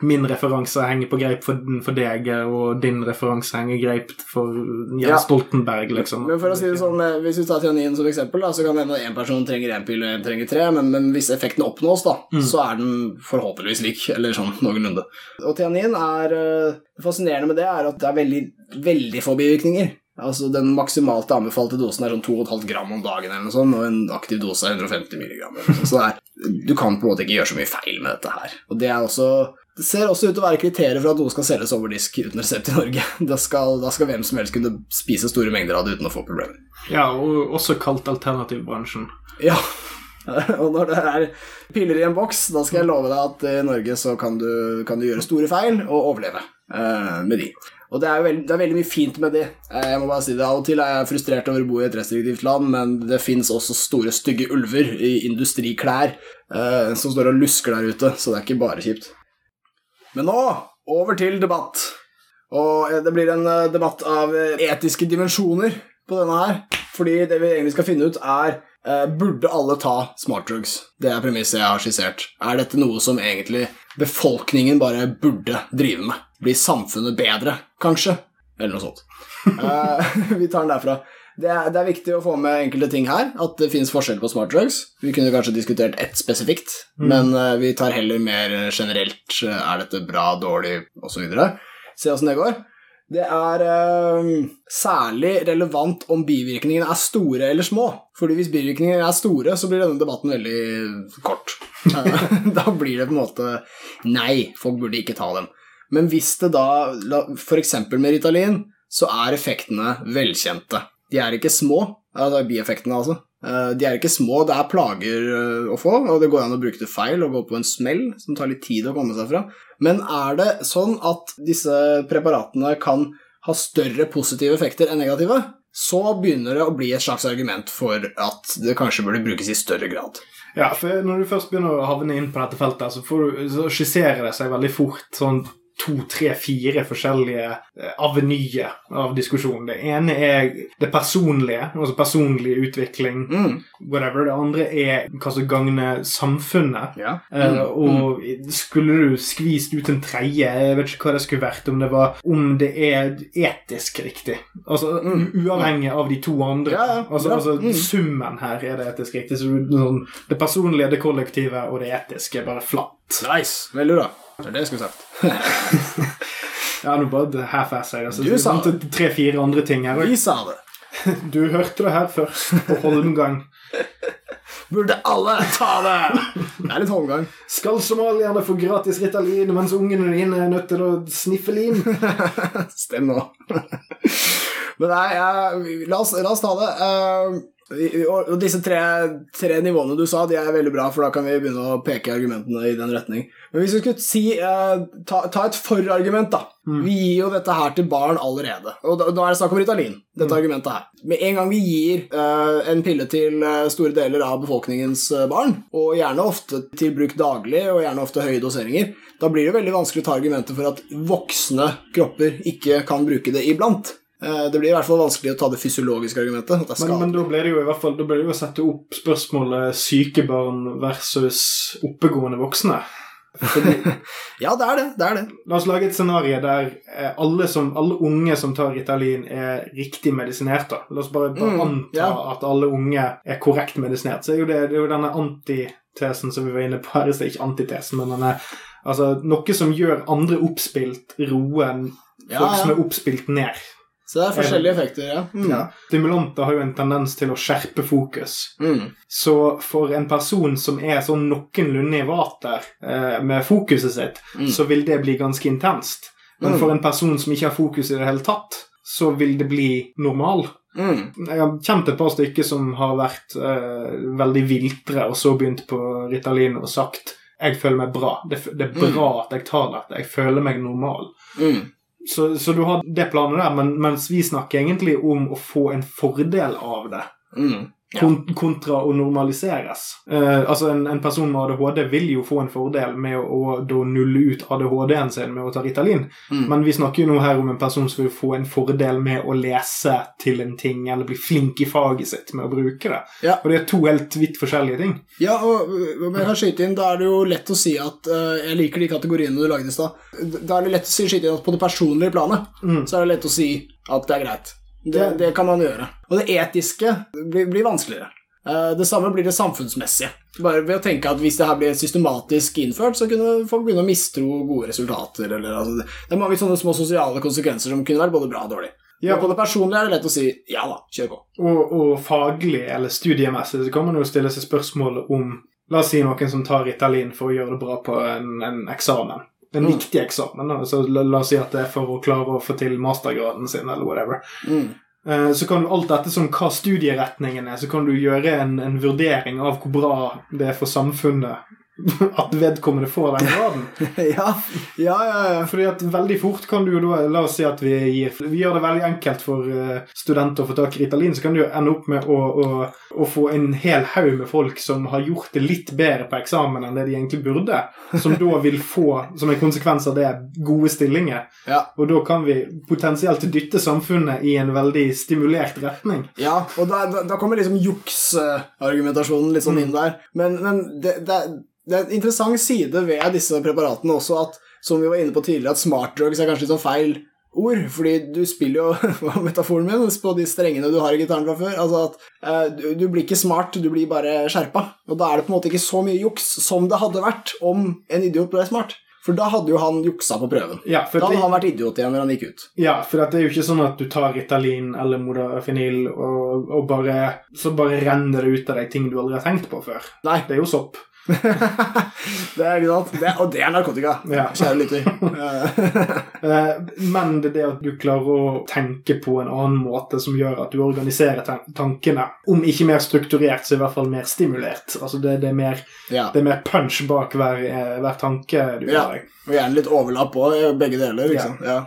Min referanse henger på greip for, for deg, og din referanse henger greip for Jens Ja. Stoltenberg, liksom. Men for å si det sånn, eh, Hvis vi tar tianin som da, så kan det hende én person trenger én pil og én trenger tre, men, men hvis effekten oppnås, da, så er den forhåpentligvis lik, eller sånn noenlunde. Og tianin er eh, Det fascinerende med det er at det er veldig, veldig få bivirkninger. Altså Den maksimalt anbefalte dosen er sånn 2,5 gram om dagen, eller noe sånt, og en aktiv dose er 150 milligram. Så er, du kan på en måte ikke gjøre så mye feil med dette her. Og det er også det ser også ut til å være kriterier for at noe skal selges over disk uten resept i Norge. <laughs> Da skal, da skal hvem som helst kunne spise store mengder av det uten å få problemer. Ja, og også kalt alternativbransjen. Ja, <laughs> og når det er piller i en boks, da skal jeg love deg at i Norge så kan du, kan du gjøre store feil og overleve eh, med de. Og det er veldig, det er veldig mye fint med de. Eh, Jeg må bare si det, Av og til er jeg frustrert over å bo i et restriktivt land, men det fins også store, stygge ulver i industriklær eh, som står og lusker der ute, så det er ikke bare kjipt. Men nå over til debatt. Og eh, det blir en eh, debatt av eh, etiske dimensjoner på denne her. Fordi det vi egentlig skal finne ut, er eh, Burde alle ta smartdrugs? Det er premisset jeg har skissert. Er dette noe som egentlig befolkningen bare burde drive med? Blir samfunnet bedre, kanskje? Eller noe sånt. <laughs> Eh, vi tar den derfra. Det er, det er viktig å få med enkelte ting her. At det finnes forskjell på smart drugs. Vi kunne kanskje diskutert ett spesifikt, men uh, vi tar heller mer generelt. eh, Er dette bra, dårlig, osv. Se åssen det går. Det er uh, særlig relevant om bivirkningene er store eller små. Fordi hvis bivirkningene er store, så blir denne debatten veldig kort. Eh, <laughs> <laughs> da blir det på en måte Nei, folk burde ikke ta dem. Men hvis det da, f.eks. med Ritalin, så er effektene velkjente. De er ikke små, altså bieffektene altså. Eh, De er ikke små, det er plager eh, å få, og det går an å bruke det feil og gå på en smell som tar litt tid å komme seg fra. Men er det sånn at disse preparatene kan ha større positive effekter enn negative, så begynner det å bli et slags argument for at det kanskje burde brukes i større grad. Ja, for når du først begynner å havne inn på dette feltet, så, du, så skisserer det seg veldig fort sånn to, tre, fire forskjellige eh, avenyer av diskusjon. Det ene er det personlige, altså personlig utvikling, Mm. whatever. Det andre er hva som gagner samfunnet. Ja. Eh, og skulle du skvist ut en tredje, jeg vet ikke hva det skulle vært, om det var om det er etisk riktig. Altså uavhengig av de to andre. Ja, ja, altså, altså Mm. summen her er det etisk riktig. Så det personlige, det kollektive og det etiske er bare flatt. Nice. Veldig bra. Det er det jeg skulle sagt. <laughs> Ja, nå bare half-ass jeg. Altså, Du sa det. er Tre-fire andre ting her. Vi sa det. <laughs> Du hørte det her først på Holmgang. <laughs> Burde alle ta det! Det er litt holmgang. Skal somalierne få gratis Ritalin mens ungene dine er nødt til å sniffe lim? Stem nå. Men nei, la, oss, la oss ta det. Vi- og, disse tre, tre nivåene du sa, de er veldig bra, for da kan vi begynne å peke argumentene i den retning. Men hvis vi skulle si eh, ta, ta et forargument, da. Vi gir jo dette her til barn allerede. Og da, nå er det snakk om Ritalin, dette argumentet her. Med en gang vi gir eh, en pille til eh, store deler av befolkningens eh, barn, og gjerne ofte til bruk daglig, og gjerne ofte høye doseringer, da blir det veldig vanskelig å ta argumentet for at voksne kropper ikke kan bruke det iblant. Eh, Det blir i hvert fall vanskelig å ta det fysiologiske argumentet. Det Men, men da ble det jo i hvert fall Da ble det jo å sette opp spørsmålet syke barn versus oppegående voksne. <laughs> Ja, det er det. det er det. La oss lage et scenario der eh, alle, som, alle unge som tar Ritalin, er riktig medisinert. da. La oss bare, bare Mm, anta ja. at alle unge er korrekt medisinert. Så er jo det, det er jo denne antitesen som vi var inne på her. Det er ikke antitesen, men denne, altså, noe som gjør andre oppspilt, roe Ja, folk som er oppspilt ned. Så det er forskjellige effekter, ja. Mm. Ja. Stimulanter har jo en tendens til å skjerpe fokus. Mm. Så for en person som er sånn noenlunde i vater eh, med fokuset sitt, Mm. så vil det bli ganske intenst. Men Mm. for en person som ikke har fokus i det hele tatt, så vil det bli normal. Mm. Jeg har kjent et par stykker som har vært eh, veldig viltre, og så begynt på Ritalin og sagt jeg føler meg bra. Det, det er bra at jeg tar dette. Jeg føler meg normal. Mm. Så, så du har det planet der, men, mens vi snakker egentlig om å få en fordel av det. Mm. Ja. Kon kontra å normaliseres. Eh, altså en, en person med ADHD vil jo få en fordel med å, å nulle ut ADHD-en sin med å ta Ritalin, Mm. men vi snakker jo nå her om en person som vil få en fordel med å lese til en ting, eller bli flink i faget sitt med å bruke det. Ja. Og det er to helt vidt forskjellige ting. Ja, og om jeg kan skyte inn, da er det jo lett å si at uh, Jeg liker de kategoriene du lagde i stad. Da er det lett å si, skyte inn at på det personlige planet Mm. så er det lett å si at det er greit. Det, det kan man gjøre. Og det etiske blir, blir vanskeligere. Eh, Det samme blir det samfunnsmessige. Bare ved å tenke at hvis det her blir systematisk innført, så kunne folk begynne å mistro gode resultater. Eller, altså, det er mange sånne små sosiale konsekvenser som kunne vært både bra og dårlig. Ja. På det personlige er det lett å si ja da, kjør på. Og, og faglig eller studiemessig så kan man jo stille seg spørsmålet om La oss si noen som tar Ritalin for å gjøre det bra på en, en eksamen. En Mm. viktig eksamen. Så la, la oss si at det er for å klare å få til mastergraden sin, eller whatever. Mm. Eh, Så kan du alt dette som hva studieretningen er, så kan du gjøre en, en vurdering av hvor bra det er for samfunnet <laughs> at vedkommende får den graden. <laughs> ja, ja, ja, ja. Fordi at veldig fort kan du jo da La oss si at vi gir Vi gjør det veldig enkelt for eh, studenter å få tak i Ritalin, så kan du jo ende opp med å, å, å få en hel haug med folk som har gjort det litt bedre på eksamen enn det de egentlig burde, som da vil få, som en konsekvens av det, gode stillinger. ja. Og da kan vi potensielt dytte samfunnet i en veldig stimulert retning. Ja, og da, da, da kommer liksom juksargumentasjonen litt sånn inn der. Men, men det, det, det er en interessant side ved disse preparatene også at, som vi var inne på tidligere, at smart drugs er kanskje litt sånn feil ord, fordi du spiller jo <laughs> metaforen min på de strengene du har i gitaren fra før. Altså at eh, du, du blir ikke smart, du blir bare skjerpa. Og da er det på en måte ikke så mye juks som det hadde vært om en idiot ble smart. For da hadde jo han juksa på prøven. Ja, Da det, hadde han vært idiot igjen når han gikk ut. ja, for det er jo ikke sånn at du tar Ritalin eller Modafinil og, og bare, så bare renner det ut av deg ting du aldri har tenkt på før. Nei, Det er jo sopp. <laughs> det er ikke sant. Det, og det er narkotika, Ja. kjære lytter. <laughs> Eh, Men det er det at du klarer å tenke på en annen måte som gjør at du organiserer tankene. Om ikke mer strukturert, så i hvert fall mer stimulert. Altså det, det, er, mer, ja. det er mer punch bak hver, eh, hver tanke du Ja. har. Og gjerne litt overlapp på begge deler. Liksom. Ja.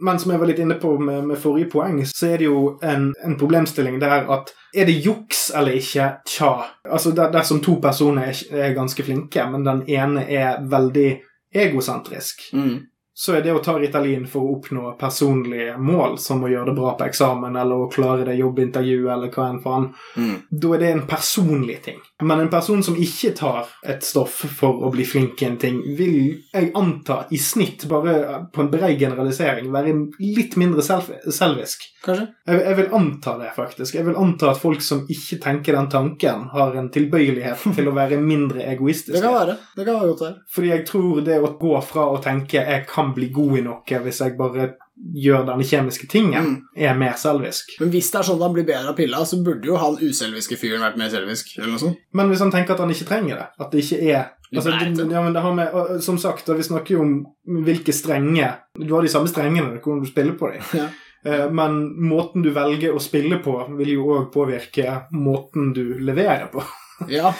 Men som jeg var litt inne på med, med forrige poeng, så er det jo en, en problemstilling der at er det juks eller ikke? Tja. Altså der, Dersom to personer er, er ganske flinke, men den ene er veldig egosentrisk, Mm. Så er det å ta Ritalin for å oppnå personlige mål, som å gjøre det bra på eksamen eller å klare det jobbintervjuet eller hva enn faen, Mm. da er det en personlig ting. Men en person som ikke tar et stoff for å bli flink i en ting, vil jeg anta i snitt, bare på en bred generalisering, være litt mindre selv selvisk. Kanskje? Jeg, jeg vil anta det, faktisk. Jeg vil anta at folk som ikke tenker den tanken, har en tilbøyelighet <laughs> til å være mindre Det kan være. Det kan være godt det. Fordi jeg tror det å gå fra å tenke jeg kan bli god i noe hvis jeg bare gjør denne kjemiske tingen, Mm. er mer selvisk. Men hvis det er sånn at han blir bedre av pilla, så burde jo han uselviske fyren vært mer selvisk. eller noe sånt. Men hvis han tenker at han ikke trenger det, at det ikke er altså, leit, det, ja, men det har med, og, Som sagt, vi snakker jo om hvilke strenge Du har de samme strengene, du kan spille på dem. <laughs> Ja. Eh, Men måten du velger å spille på, vil jo òg påvirke måten du leverer på. <laughs> Ja.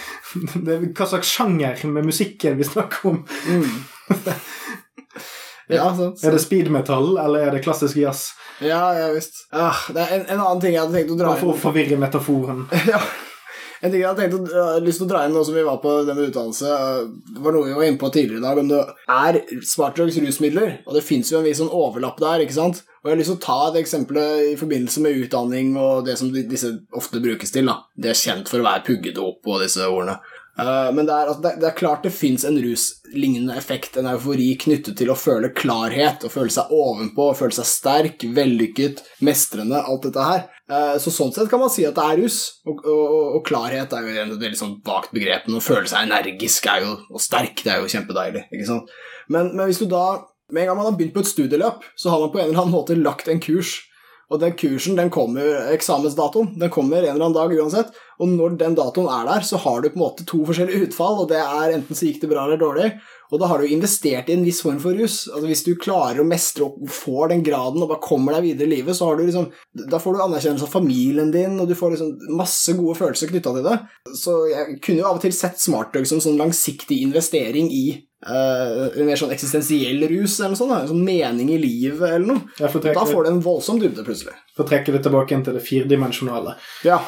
Hva slags sjanger med musikken vi snakker om? Mm. <laughs> ja, sant. Er det speedmetall, eller er det klassisk jazz? Ja, ja visst. Ah, det er en, en annen ting jeg hadde tenkt å dra inn for å forvirre metaforen. <laughs> Ja. En ting jeg hadde tenkt å, jeg lyst til å dra inn nå som vi var på denne utdannelse, øh, det var noe vi var inne på tidligere i dag, om det er smartdrugs rusmidler, og det fins jo en viss sånn overlapp der, ikke sant? Og jeg har lyst til å ta et eksempel i forbindelse med utdanning og det som disse ofte brukes til, da. Det er kjent for å være puggedop og disse ordene. Eh, Men det er, altså, det, er klart det fins en ruslignende effekt, en eufori knyttet til å føle klarhet, å føle seg ovenpå, å føle seg sterk, vellykket, mestrende, alt dette her. Eh, Så sånn sett kan man si at det er rus, og, og, og klarhet er jo et veldig sånn vagt begrep, å føle seg energisk er jo, og sterk, det er jo kjempedeilig, ikke sant. Men, men hvis du da, med en gang man har begynt på et studieløp, så har man på en eller annen måte lagt en kurs, og den kursen, den kommer, eksamensdatoen, den kommer en eller annen dag uansett. Og når den datoen er der, så har du på en måte to forskjellige utfall, og det er enten så gikk det bra eller dårlig. Og da har du investert i en viss form for rus. Altså Hvis du klarer å mestre og får den graden og bare kommer deg videre i livet, så har du liksom Da får du anerkjennelse av familien din, og du får liksom masse gode følelser knytta til det. Så jeg kunne jo av og til sett smartdrug som sånn langsiktig investering i eh, en mer sånn eksistensiell rus eller noe sånt. En sånn mening i livet eller noe. Da får du en voldsom dybde, plutselig. får trekke det tilbake inn til det firedimensjonale. Ja.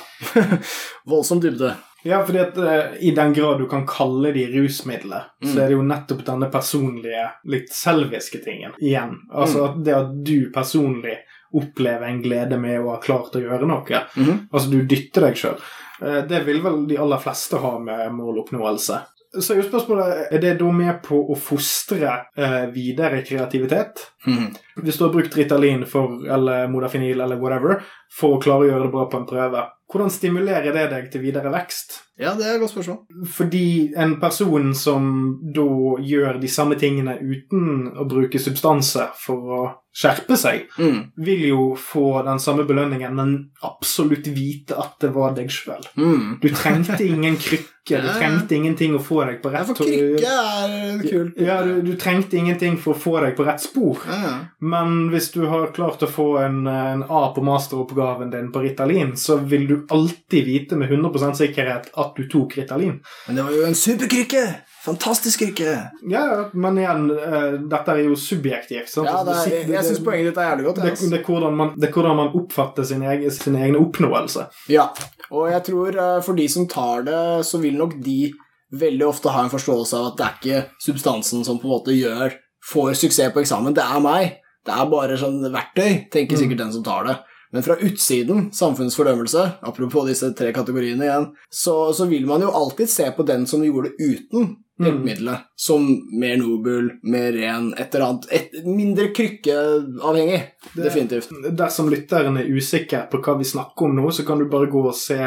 <laughs> voldsom dybde. Ja, fordi at uh, i den grad du kan kalle de rusmidler, så er det jo nettopp denne personlige, litt selviske tingen igjen. Altså at det at du personlig opplever en glede med å ha klart å gjøre noe. Mhm. Altså du dytter deg sjøl. Det vil vel de aller fleste ha med måloppnåelse. Så er jo spørsmålet er det da med på å fostre eh, videre kreativitet. Mm. Hvis du har brukt Ritalin for, eller Modafinil eller whatever for å klare å gjøre det bra på en prøve, hvordan stimulerer det deg til videre vekst? Ja, det er et godt spørsmål. Fordi en person som da gjør de samme tingene uten å bruke substanser for å skjerpe seg, Mm. vil jo få den samme belønningen, men absolutt vite at det var deg sjøl. Mm. Du trengte ingen krykke, du trengte ingenting å få deg på rett for krykke er kult. Ja, du, du trengte ingenting for å få deg på rett spor. Ja. Men hvis du har klart å få en, en A på masteroppgaven din på Ritalin, så vil du alltid vite med 100% sikkerhet at du tok Ritalin. Men det var jo en superkrykke! Fantastisk yrke! Ja, men igjen, eh, dette er jo subjektivt. Sant? Ja, det er, jeg syns poenget ditt er jævlig godt. det, jeg, det, er hvordan man, det er hvordan man oppfatter sin egen, sin egen oppnåelse. Ja, og jeg tror eh, for de som tar det, så vil nok de veldig ofte ha en forståelse av at det er ikke substansen som på en måte gjør får suksess på eksamen, det er meg. Det er bare sånn verktøy, tenker Mm. sikkert den som tar det. Men fra utsiden, samfunnets fordømmelse, apropos disse tre kategoriene igjen, så, så vil man jo alltid se på den som gjorde det uten Mm. hjelpemiddelet, som mer nobel, mer ren, et eller annet et, Mindre krykkeavhengig, Det- definitivt. Dersom lytteren er usikker på hva vi snakker om nå, så kan du bare gå og se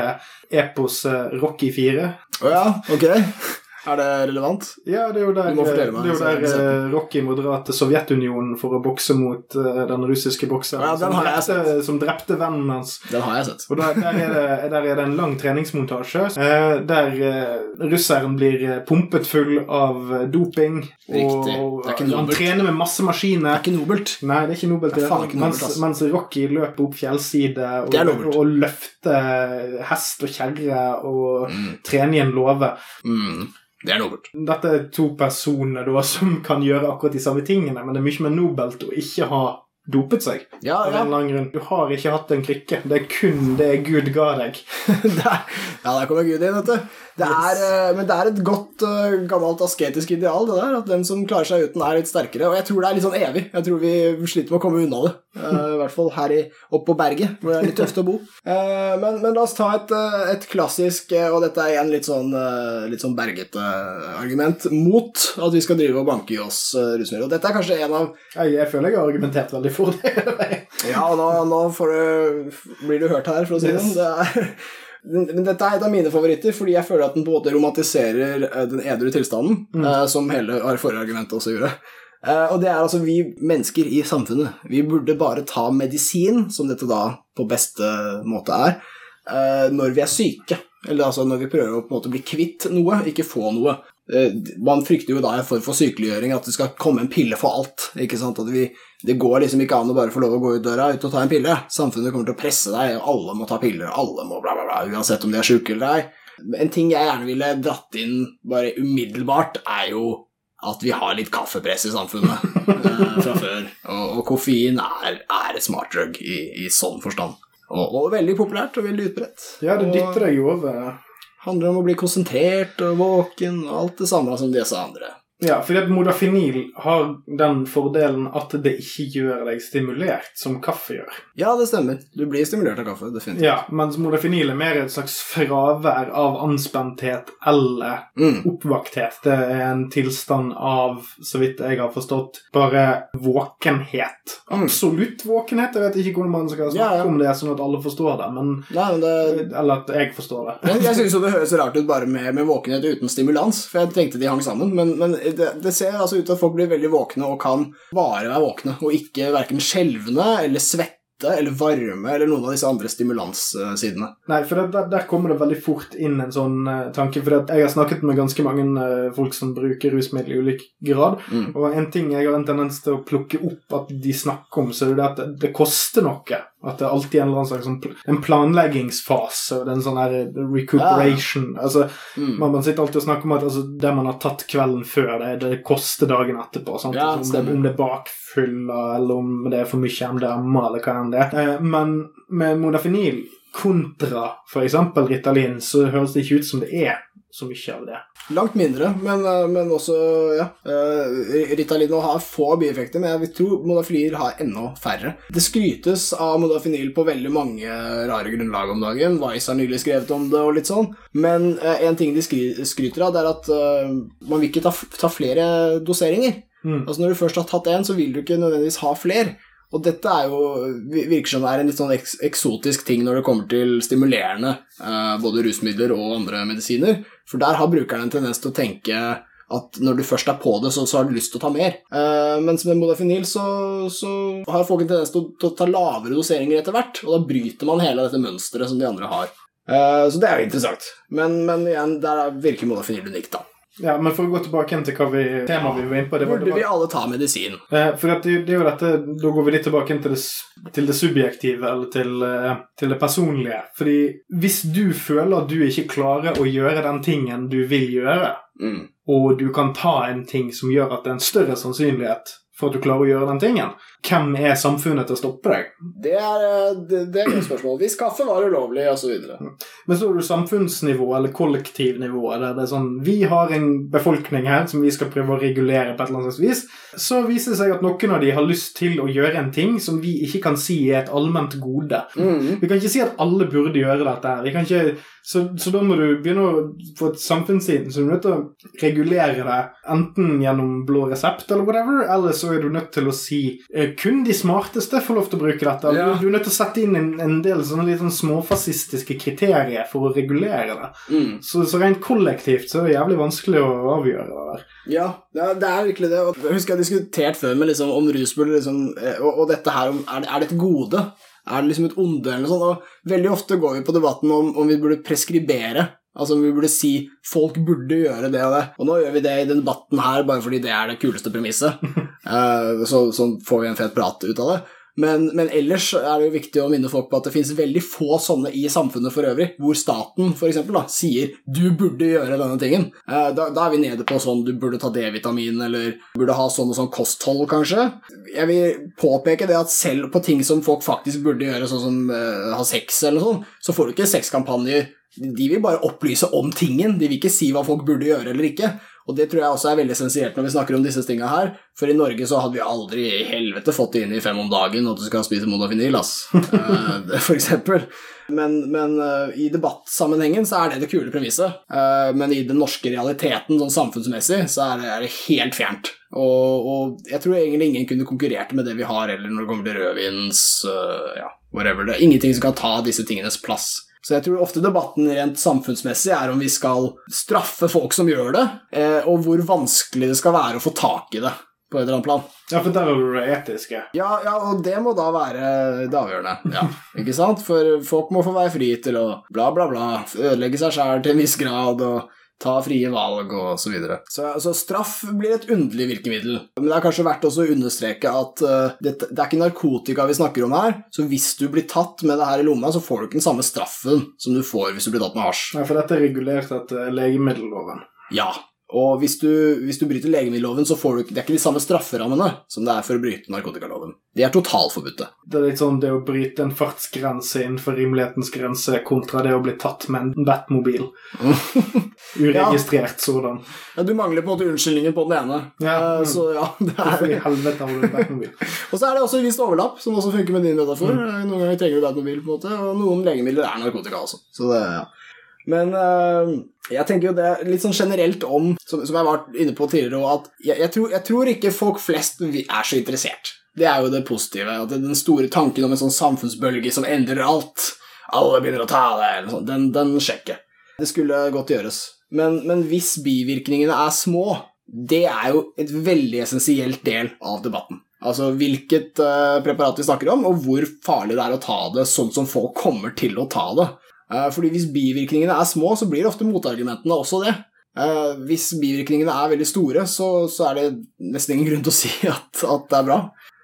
epos eh, Rocky 4. Å ja, ok. Er det relevant? Ja, det er jo der, meg, det er jo der sett eh, Rocky må dra til Sovjetunionen for å bokse mot eh, den russiske bokseren Ja, den har jeg drepte, som drepte vennen hans. Den har jeg sett. Og der, der, er det, der er det en lang treningsmontasje eh, der eh, russeren blir eh, pumpet full av eh, doping. Riktig. Og Det han trener med masse Det maskiner. er ikke nobelt. Nei, det er ikke nobelt. Det er faen det. ikke nobelt, mens, mens Rocky løper opp fjellside og, Det er og løfter hest og kjerre og Mm. trener i en låve. Mm. Det er nobelt. Dette er to personer da, som kan gjøre akkurat de samme tingene, men det er mye mer nobelt å ikke ha dopet seg. Ja, Av en lang grunn. Du har ikke hatt en krykke. Det er kun det Gud ga deg. Der, <laughs> <laughs> ja, der kommer Gud inn, vet du. Det er, yes. men det er et godt, eh, gammelt asketisk ideal, det der. At den som klarer seg uten, er litt sterkere. Og jeg tror det er litt sånn evig. Jeg tror vi sliter med å komme unna det. Eh, I hvert fall her i, oppe på berget, hvor det er litt tøft å bo. Eh, Men, men la oss ta et, eh, et klassisk, eh, og dette er igjen litt sånn, eh, litt sånn bergete argument, mot at vi skal drive og banke i oss eh, rusmidler. Og dette er kanskje en av Jeg, føler jeg har argumentert veldig for det. Ja, og nå, nå du, blir du hørt her, for å si det sånn. Det er, men dette er et av mine favoritter, fordi jeg føler at den både romantiserer eh, den edru tilstanden, eh, som hele forrige argument også gjorde. Uh, og det er altså vi mennesker i samfunnet. Vi burde bare ta medisin, som dette da på beste måte er, uh, når vi er syke. Eller altså når vi prøver å på en måte bli kvitt noe, ikke få noe. Man frykter jo da en form for sykeliggjøring, at det skal komme en pille for alt. ikke sant? At vi, Det går liksom ikke an å bare få lov å gå ut døra ut og ta en pille. Samfunnet kommer til å presse deg, og alle må ta piller, og alle må bla, bla, bla, uansett om de er sjuke eller ei. En ting jeg gjerne ville dratt inn bare umiddelbart, er jo at vi har litt kaffepress i samfunnet eh, <laughs> fra før. Og, og koffein er, er et smart drug i, i sånn forstand. Og, og veldig populært og veldig utbredt. Ja, det dytter deg jo over Handler om å bli konsentrert og våken og alt det samme som disse andre. Ja, fordi at modafinil har den fordelen at det ikke gjør deg stimulert, som kaffe gjør. Ja, det stemmer. Du blir stimulert av kaffe, definitivt. Ja, mens modafinil er mer et slags fravær av anspenthet eller Mm. oppvakthet. Det er en tilstand av, så vidt jeg har forstått, bare våkenhet. Mm. Absolutt våkenhet. Jeg vet ikke hvordan man skal snakke Ja, ja. om det sånn at alle forstår det, men Nei, men det, Eller at jeg forstår det. Jeg, jeg synes det høres rart ut bare med, med våkenhet uten stimulans, for jeg tenkte de hang sammen, men, men det, det ser altså ut til at folk blir veldig våkne og kan bare være våkne, og ikke verken skjelvende eller svette eller varme eller noen av disse andre stimulanssidene. Nei, for der, der kommer det veldig fort inn en sånn uh, tanke. For jeg har snakket med ganske mange uh, folk som bruker rusmidler i ulik grad. Mm. Og en ting jeg har en tendens til å plukke opp at de snakker om, så er det at det, det koster noe. At det er alltid en eller annen slags sånn en planleggingsfase. Og er en sånn her recuperation. Altså, Mm. man, man sitter alltid og snakker om at altså, det man har tatt kvelden før, det, det koster dagen etterpå. Sant? Ja, Altså, om, det, om det er bakfylla, eller om det er for mye MDMA, eller hva enn det er. Eh, men med modafinil kontra f.eks. Ritalin, så høres det ikke ut som det er så mye av det. Langt mindre, men, eh, men også ja. Ritalino Ritalin har få bieffekter, men jeg vil tro modafinil har enda færre. Det skrytes av modafinil på veldig mange rare grunnlag om dagen. Vice har nylig skrevet om det og litt sånn. Men eh, en ting de skryter av, det er at eh, man vil ikke ta, ta flere doseringer. Mm. Altså Når du først har tatt én, så vil du ikke nødvendigvis ha flere. Og dette er jo, virker som det er en litt sånn eksotisk ting når det kommer til stimulerende, eh, både rusmidler og andre medisiner. For der har brukeren en tendens til å tenke at når du først er på det, så, så har du lyst til å ta mer. Eh, mens med modafinil så, så har folk en tendens til å, til å ta lavere doseringer etter hvert, og da bryter man hele dette mønsteret som de andre har. Eh, så det er jo interessant. Men, men igjen, der virker modafinil unikt, da. Ja, men for å gå tilbake til hva vi, temaet vi var inne på det var, det var, vi alle ta medisin? Eh, For det, det er jo dette, Da går vi litt tilbake til det, til det subjektive, eller til, eh, til det personlige. Fordi hvis du føler at du ikke klarer å gjøre den tingen du vil gjøre, Mm. og du kan ta en ting som gjør at det er en større sannsynlighet for at du klarer å gjøre den tingen, hvem er samfunnet til å stoppe deg? Det er, eh, det, det er et spørsmål. Hvis kaffe var ulovlig, osv. Men så er det samfunnsnivå eller kollektivnivå. Der det er sånn, Vi har en befolkning her som vi skal prøve å regulere på et eller annet slags vis. Så viser det seg at noen av de har lyst til å gjøre en ting som vi ikke kan si er et allment gode. Mm. Vi kan ikke si at alle burde gjøre dette. her. Vi kan ikke, så, så da må du begynne å få et samfunnssiden, så du er nødt til å regulere det enten gjennom blå resept eller whatever, eller så er du nødt til å si eh, kun de smarteste får lov til å bruke dette. Ja. Du, du er nødt til å sette inn en, en del sånne litt sånn småfascistiske kriterier for å regulere det. Mm. Så, så rent kollektivt så er det jævlig vanskelig å avgjøre det der. Ja, det er, det er virkelig det. Og Jeg husker jeg har diskutert før med liksom, om rusbull liksom, eh, og, og dette her, om, er, er det et gode? Er det liksom et onde eller noe sånt? Og veldig ofte går vi på debatten om, om vi burde preskribere. Altså om vi burde si folk burde gjøre det og det. Og nå gjør vi det i den debatten her bare fordi det er det kuleste premisset. uh, <laughs> så, så får vi en fet prat ut av det. Men, men ellers er det jo viktig å minne folk på at det finnes veldig få sånne i samfunnet for øvrig, hvor staten for eksempel, da, sier 'du burde gjøre denne tingen'. Eh, da, da er vi nede på sånn 'du burde ta D-vitamin', eller 'burde ha sånn og sånn kosthold', kanskje. Jeg vil påpeke det at selv på ting som folk faktisk burde gjøre, sånn som uh, ha sex eller sånt, så får du ikke sexkampanjer. De vil bare opplyse om tingen, de vil ikke si hva folk burde gjøre eller ikke. Og det tror jeg også er veldig essensielt når vi snakker om disse tinga her. For i Norge så hadde vi aldri i helvete fått det inn i fem om dagen at du skal spise modafinil, ass. <laughs> Eh, for eksempel. Men, men eh, i debattsammenhengen så er det det kule premisset. Eh, men i den norske realiteten sånn samfunnsmessig så er det, er det helt fjernt. Og, og jeg tror egentlig ingen kunne konkurrert med det vi har eller når det kommer til rødvins, ja, whatever. Det er ingenting som kan ta disse tingenes plass. Så jeg tror ofte debatten rent samfunnsmessig er om vi skal straffe folk som gjør det, eh, og hvor vanskelig det skal være å få tak i det på et eller annet plan. Ja, for der er du det etiske. Ja, ja, og det må da være det avgjørende. Ja, ikke sant? For folk må få være fri til å bla, bla, bla, ødelegge seg sjæl til en viss grad og ta frie valg og så videre. Så, så straff blir et underlig virkemiddel. Men det er kanskje verdt også å understreke at uh, det, det er ikke narkotika vi snakker om her, så hvis du blir tatt med det her i lomma, så får du ikke den samme straffen som du får hvis du blir tatt med hasj. Nei, for dette er regulert etter legemiddelloven. Ja. Og hvis du, hvis du bryter legemiddelloven, så får du ikke Det er ikke de samme strafferammene som det er for å bryte narkotikaloven. De er totalforbudte. Det er litt sånn det å bryte en fartsgrense innenfor rimelighetens grense kontra det å bli tatt med en Batmobil. <laughs> Uregistrert sådan. Ja, du mangler på en måte unnskyldningen på den ene. Ja. Uh, Så ja, det Hvorfor i er helvete har du en Batmobil? <laughs> Og så er det også en viss overlapp, som også funker med din metafor. Mm. Noen ganger trenger du Batmobil, på en måte, og noen legemidler er narkotika altså. Så det, ja. Men eh, jeg tenker jo det litt sånn generelt om, som, som jeg var inne på tidligere, at jeg, jeg, tror, jeg tror ikke folk flest er så interessert. Det er jo det positive. At den store tanken om en sånn samfunnsbølge som endrer alt, alle begynner å ta det, eller sånt, den, den sjekker. Det skulle godt gjøres. Men, men hvis bivirkningene er små, det er jo et veldig essensielt del av debatten. Altså hvilket uh, preparat vi snakker om, og hvor farlig det er å ta det sånn som folk kommer til å ta det. Eh, fordi hvis bivirkningene er små, så blir ofte motargumentene også det. Eh, hvis bivirkningene er veldig store, så, så er det nesten ingen grunn til å si <laughs> at, at det er bra.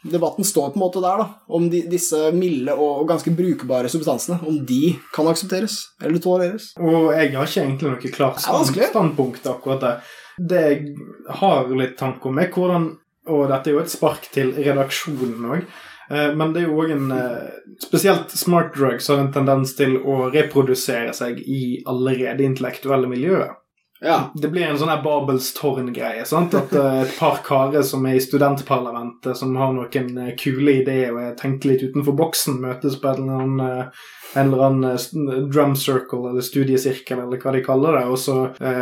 Debatten står på en måte der, da, om de, disse milde og ganske brukbare substansene, om de kan aksepteres eller tolereres. Og jeg har ikke egentlig noe klart Det stand, standpunkt akkurat der. Det jeg har litt tanke om, er hvordan Og dette er jo et spark til redaksjonen òg. Men det er jo òg en eh, Spesielt smart drugs har en tendens til å reprodusere seg i allerede intellektuelle miljøer. Ja. Det blir en sånn her Babels tårn-greie. sant? At uh, et par karer som er i studentparlamentet, som har noen uh, kule ideer og tenker litt utenfor boksen, møtes på en eller annen, uh, en eller annen drum circle eller studiesirkel, eller hva de kaller det, og så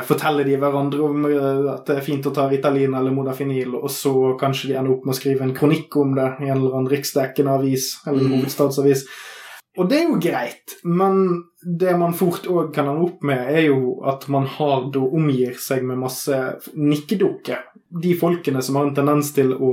forteller de hverandre om at det er fint å ta Ritalin eller Modafinil, og så kanskje de ender opp med å skrive en kronikk om det i en eller annen riksdekkende avis eller hovedstadsavis. Mm. Og det er jo greit, men det man fort òg kan ende opp med, er jo at man har da omgir seg med masse nikkedukker. De folkene som har en tendens til å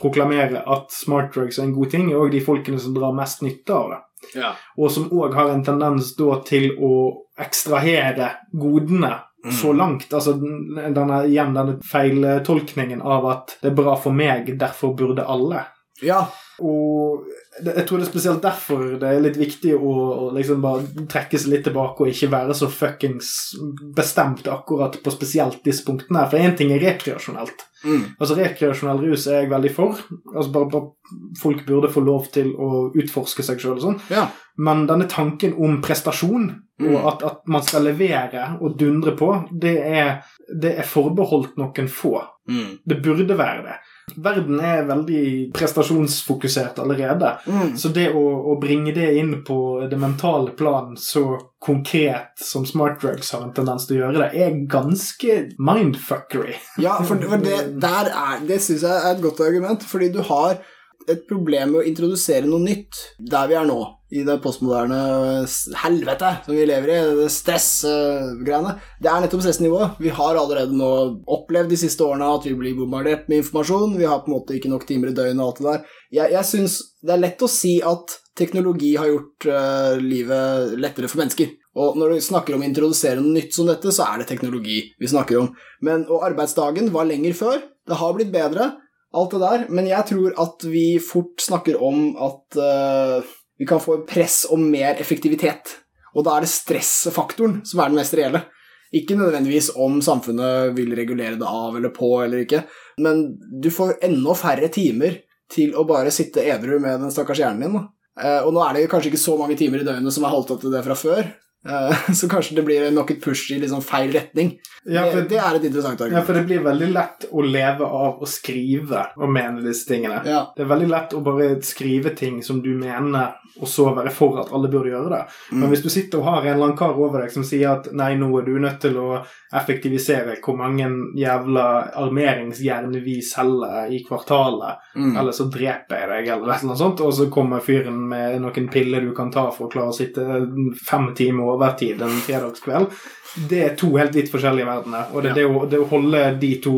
proklamere at smart drugs er en god ting, er òg de folkene som drar mest nytte av det. ja. Og som òg har en tendens da til å ekstrahere godene så langt. Altså den- denne, igjen denne feiltolkningen av at det er bra for meg, derfor burde alle. ja. Og jeg tror det er spesielt derfor det er litt viktig å, å liksom bare trekke seg litt tilbake og ikke være så fuckings bestemt akkurat på spesielt disse punktene. her. For én ting er rekreasjonelt. Mm. Altså Rekreasjonell rus er jeg veldig for. Altså bare, bare Folk burde få lov til å utforske seg sjøl og sånn. ja. Men denne tanken om prestasjon, Mm. og at, at man skal levere og dundre på, det er, det er forbeholdt noen få. Mm. Det burde være det. Verden er veldig prestasjonsfokusert allerede. Mm. Så det å, å bringe det inn på det mentale plan så konkret som smart drugs har en tendens til å gjøre det, er ganske mindfuckery. Ja, for, for det, <laughs> der er, det syns jeg er et godt argument, fordi du har et problem med å introdusere noe nytt der vi er nå, i det postmoderne helvete som vi lever i, det stressgreiene. Det er nettopp stressnivået. Vi har allerede nå opplevd de siste årene at vi blir bombardert med informasjon, vi har på en måte ikke nok timer i døgnet og alt det der. Jeg, jeg syns det er lett å si at teknologi har gjort uh, livet lettere for mennesker. Og når du snakker om å introdusere noe nytt som dette, så er det teknologi vi snakker om. Men, og arbeidsdagen var lenger før. Det har blitt bedre, alt det der. Men jeg tror at vi fort snakker om at uh, vi kan få press om mer effektivitet. Og da er det stressfaktoren som er den mest reelle. Ikke nødvendigvis om samfunnet vil regulere det av eller på eller ikke, men du får enda færre timer til å bare sitte edru med den stakkars hjernen din. Eh, og nå er det kanskje ikke så mange timer i døgnet som er holdt til det fra før, <laughs> så kanskje det blir nok et push i liksom feil retning. Ja, det, for, det er et interessant argument. ja, for det blir veldig lett å leve av å skrive og mene disse tingene. Ja. Det er veldig lett å bare skrive ting som du mener, og så være for at alle burde gjøre det. Mm. Men hvis du sitter og har en eller annen kar over deg som sier at nei, nå er du nødt til å effektivisere hvor mange jævla armeringsjern vi selger i kvartalet, Mm. eller så dreper jeg deg, eller noe sånt, og så kommer fyren med noen piller du kan ta for å klare å sitte fem timer overtid en fredagskveld. Det er to helt vidt forskjellige verdener, og det er det, å, det å holde de to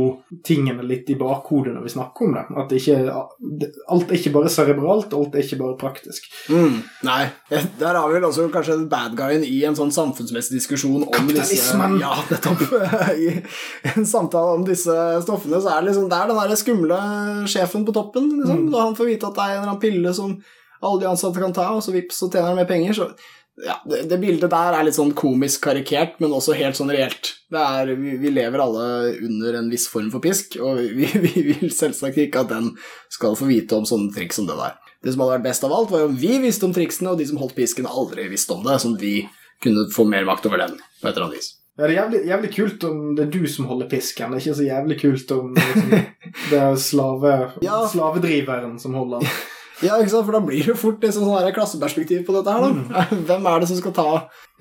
tingene litt i bakhodet når vi snakker om det. At det ikke, alt er ikke bare cerebralt, alt er ikke bare praktisk. Mm. Nei, der har vi vel også kanskje bad guyen i en sånn samfunnsmessig diskusjon om disse Kapitalismen! Ja, nettopp. <laughs> I en samtale om disse stoffene, så er det liksom Det er den der skumle sjefen på toppen, liksom. Mm. Da han får vite at det er en eller annen pille som alle de ansatte kan ta, og så vips, så tjener han mer penger. Så ja, det, det bildet der er litt sånn komisk karikert, men også helt sånn reelt. Det er, vi, vi lever alle under en viss form for pisk, og vi, <laughs> vi vil selvsagt ikke at den skal få vite om sånne triks som det der. Det som hadde vært best av alt, var jo om vi visste om triksene, og de som holdt pisken, aldri visste om det, sånn at vi kunne få mer makt over den på et eller annet vis. Ja, det er jævlig, jævlig kult om det er du som holder pisken. Det er ikke så jævlig kult om liksom, <laughs> det er slave, Ja. slavedriveren som holder den. Ja, ikke sant, for da blir det fort liksom, sånn klasseperspektiv på dette her, da. Hvem er det som skal ta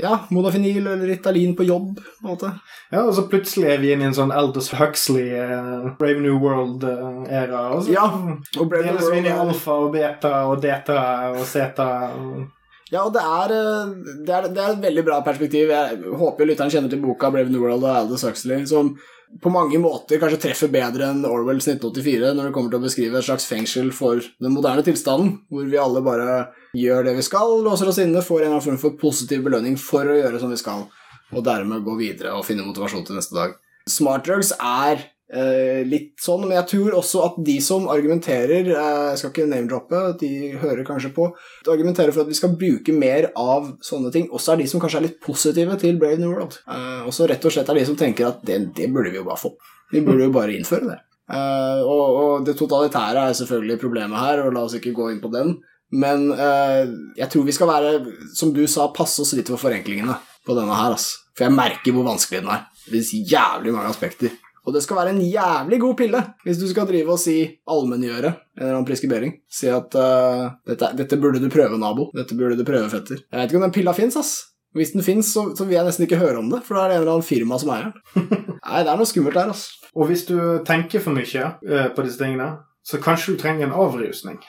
ja, modafinil eller Ritalin på jobb, på en måte? Ja, og så plutselig er vi inne i en sånn Elders Huxley, uh, Brave New World-æra. og Ja, og Brave New deles vi inn i alfa og beta og deta og zeta. og- Ja, og det er, eh, det, er, det er et veldig bra perspektiv. Jeg håper lytteren kjenner til boka Brave New World av Aldous Huxley, som på mange måter kanskje treffer bedre enn Orwells 1984 når det kommer til å beskrive et slags fengsel for den moderne tilstanden, hvor vi alle bare gjør det vi skal, låser oss inne, får en eller annen form for positiv belønning for å gjøre som vi skal, og dermed gå videre og finne motivasjon til neste dag. Smart drugs er eh, litt sånn, men jeg tror også at de som argumenterer eh, Jeg skal ikke name-droppe, de hører kanskje på De argumenterer for at vi skal bruke mer av sånne ting, også er de som kanskje er litt positive til Brave New World. Eh, også rett og slett er de som tenker at det, det burde vi jo bare få. Vi burde jo bare innføre det. Eh, og, og det totalitære er selvfølgelig problemet her, og la oss ikke gå inn på den. Men eh, jeg tror vi skal være, som du sa, passe oss litt for forenklingene på denne her. ass. For jeg merker hvor vanskelig den er. Det finnes jævlig mange aspekter. Og det skal være en jævlig god pille hvis du skal drive og si allmenngjøre en eller annen preskribering. Si at uh, dette, 'dette burde du prøve, nabo'. 'Dette burde du prøve, fetter'. Jeg vet ikke om den pilla fins, ass. Hvis den fins, så, så vil jeg nesten ikke høre om det, for da er det en eller annen firma som eier den. <laughs> Nei, det er noe skummelt der, ass. Og hvis du tenker for mye uh, på disse tingene, så kanskje du trenger en avrusning.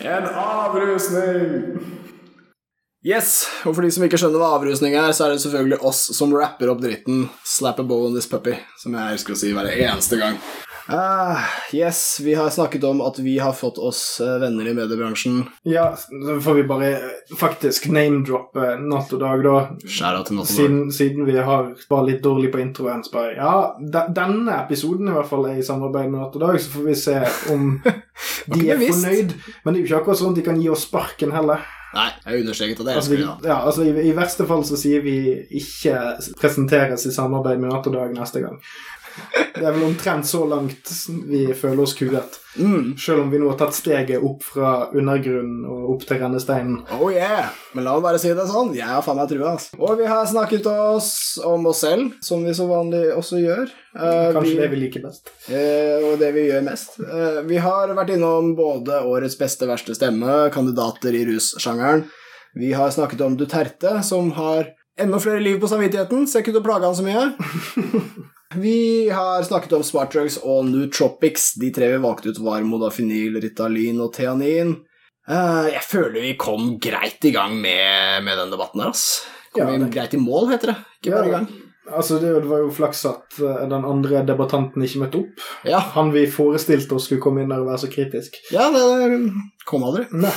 En avrusning! Yes, og for de som ikke skjønner hva avrusning er, så er det selvfølgelig oss som rapper opp dritten 'slap a bow on this puppy', som jeg elsker å si hver eneste gang. Uh, yes, vi har snakket om at vi har fått oss eh, venner i mediebransjen. Ja, så får vi bare eh, faktisk name-droppe Natt og Dag, da. Skjæra til Natt og Dag. Siden, siden vi har bare litt dårlig på introen. Så bare, ja, de, denne episoden i hvert fall er i samarbeid med Natt og Dag, så får vi se om <laughs> de er fornøyd. Men det er jo ikke akkurat sånn at de kan gi oss sparken heller. Nei, jeg understreket at jeg Altså, vi, elsker det. ja, altså, i, I verste fall så sier vi ikke presenteres i samarbeid med Natt og Dag neste gang. Det er vel omtrent så langt vi føler oss kuet. Mm. Selv om vi nå har tatt steget opp fra undergrunnen og opp til rennesteinen. Oh yeah! Men la meg bare si det sånn, jeg har faen meg trua. Altså. Og vi har snakket oss om oss selv, som vi så vanlig også gjør. Uh, Kanskje vi, det vi liker best. Uh, og det vi gjør mest. Uh, vi har vært innom både årets beste verste stemme, kandidater i russjangeren. Vi har snakket om Duterte, som har enda flere liv på samvittigheten. Ser ikke ut til å plage han så mye. <laughs> Vi har snakket om smartdrugs og nootropics. De tre vi valgte ut, var modafinil, ritalin og theanin. Eh, jeg føler vi kom greit i gang med, med den debatten her, ass. Kom Ja, det- greit i mål, heter det. Ikke bare i gang. Altså, det var jo flaks at eh, den andre debattanten ikke møtte opp. Ja, Han vi forestilte oss skulle komme inn der og være så kritisk. ja det kom aldri. <laughs> Nei.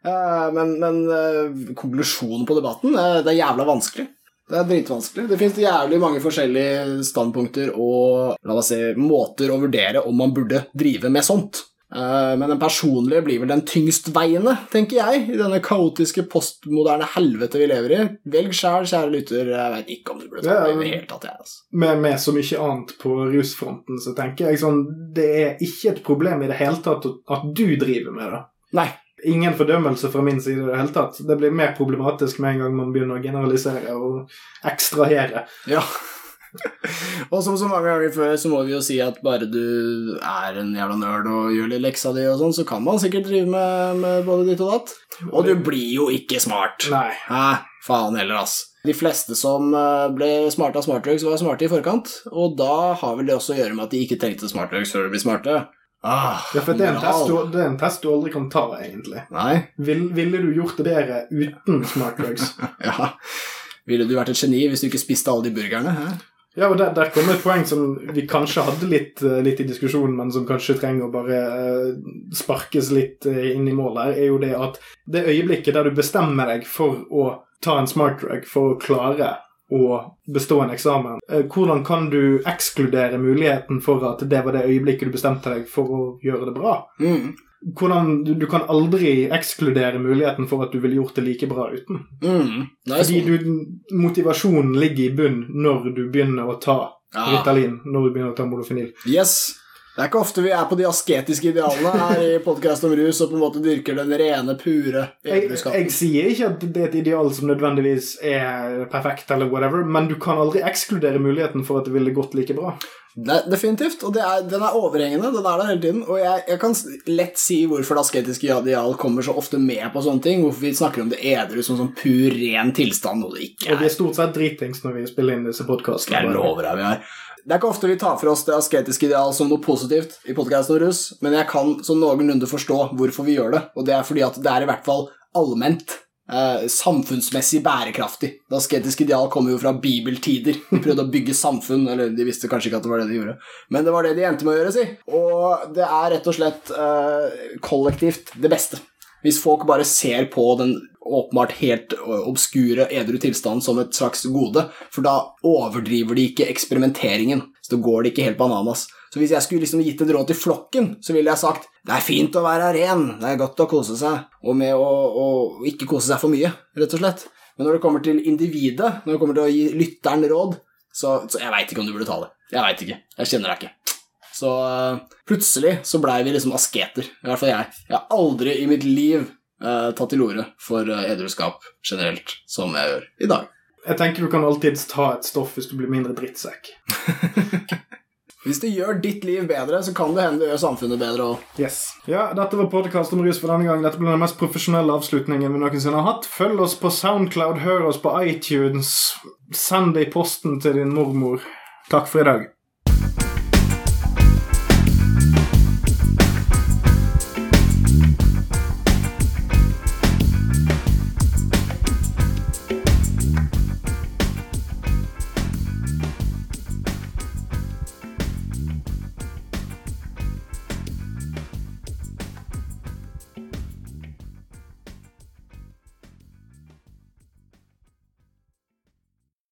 Eh, men men konklusjonen på debatten, det er jævla vanskelig. Det er dritvanskelig. Det finnes jævlig mange forskjellige standpunkter og la oss si, måter å vurdere om man burde drive med sånt. Eh, Men den personlige blir vel den tyngstveiende, tenker jeg, i denne kaotiske postmoderne helvete vi lever i. Velg sjæl, kjære lytter. Jeg veit ikke om du burde ta det i det hele tatt, jeg, altså. Med, med så mye annet på rusfronten, så tenker jeg sånn Det er ikke et problem i det hele tatt at du driver med det. Nei. Ingen fordømmelse fra min side i det hele tatt. Det blir mer problematisk med en gang man begynner å generalisere og ekstrahere. Ja. <laughs> og som så mange ganger før, så må vi jo si at bare du er en jævla nerd og gjør litt leksa di og sånn, så kan man sikkert drive med, med både ditt og datt. Og du blir jo ikke smart. Nei. Hæ? Faen heller, ass. De fleste som eh, ble smarte av smartdrugs, var smarte i forkant, og da har vel det også å gjøre med at de ikke tenkte smartdrugs før de ble smarte. Ah, Ja, for det er, en test du, det er en test du aldri kan ta, egentlig. Nei. Vil, ville du gjort det bedre uten smart drugs? <laughs> Ja. Ville du vært et geni hvis du ikke spiste alle de burgerne? Hæ? Ja, og der, der kommer et poeng som vi kanskje hadde litt, eh, litt i diskusjonen, men som kanskje trenger å bare eh, sparkes litt eh, inn i mål her, er jo det at det øyeblikket der du bestemmer deg for å ta en smart drug for å klare å bestå en eksamen, eh, hvordan kan du ekskludere muligheten for at det var det øyeblikket du bestemte deg for å gjøre det bra? Mm. hvordan du, du kan aldri ekskludere muligheten for at du ville gjort det like bra uten. Mm. Fordi du, motivasjonen ligger i bunn når du begynner å ta Ja. Ritalin, når du begynner å ta modofinil. Yes. Det er ikke ofte vi er på de asketiske idealene her i podkast om rus og på en måte dyrker den rene, pure Jeg, edruskapen. jeg sier ikke at det er et ideal som nødvendigvis er perfekt, eller whatever, men du kan aldri ekskludere muligheten for at det ville gått like bra. Det, definitivt. Og det er, den er overhengende. Den er der hele tiden. Og jeg, jeg kan lett si hvorfor det asketiske ideal kommer så ofte med på sånne ting. Hvorfor vi snakker om det edru som sånn pur, ren tilstand, og det ikke er. Og vi er stort sett dritings når vi spiller inn disse podkastene. Jeg lover deg vi er. Det er ikke ofte vi tar for oss det asketiske ideal som noe positivt i podkasten men jeg kan så noenlunde forstå hvorfor vi gjør det, og det er fordi at det er i hvert fall allment eh, samfunnsmessig bærekraftig. Det asketiske ideal kommer jo fra bibeltider. De prøvde å bygge samfunn, eller de visste kanskje ikke at det var det de gjorde, men det var det de endte med å gjøre, si. Og det er rett og slett eh, kollektivt det beste. Hvis folk bare ser på den åpenbart helt obskure edru tilstanden som et slags gode, for da overdriver de ikke eksperimenteringen, så da går det ikke helt bananas. Så hvis jeg skulle liksom gitt et råd til flokken, så ville jeg sagt det er fint å være ren, det er godt å kose seg, og med å, å ikke kose seg for mye, rett og slett. Men når det kommer til individet, når det kommer til å gi lytteren råd, så, så jeg veit ikke om du burde ta det. Jeg veit ikke. Jeg kjenner deg ikke. Så øh, plutselig så blei vi liksom asketer. I hvert fall jeg. Jeg har aldri i mitt liv øh, tatt til orde for øh, edruskap generelt, som jeg gjør i dag. Jeg tenker du kan alltids ta et stoff hvis du blir mindre drittsekk. <laughs> Hvis det gjør ditt liv bedre, så kan det hende det gjør samfunnet bedre òg. Yes. Ja, dette var podkast om rus for denne gang. Dette ble den mest profesjonelle avslutningen vi noensinne har hatt. Følg oss på Soundcloud, hør oss på iTunes, send det i posten til din mormor. Takk for i dag.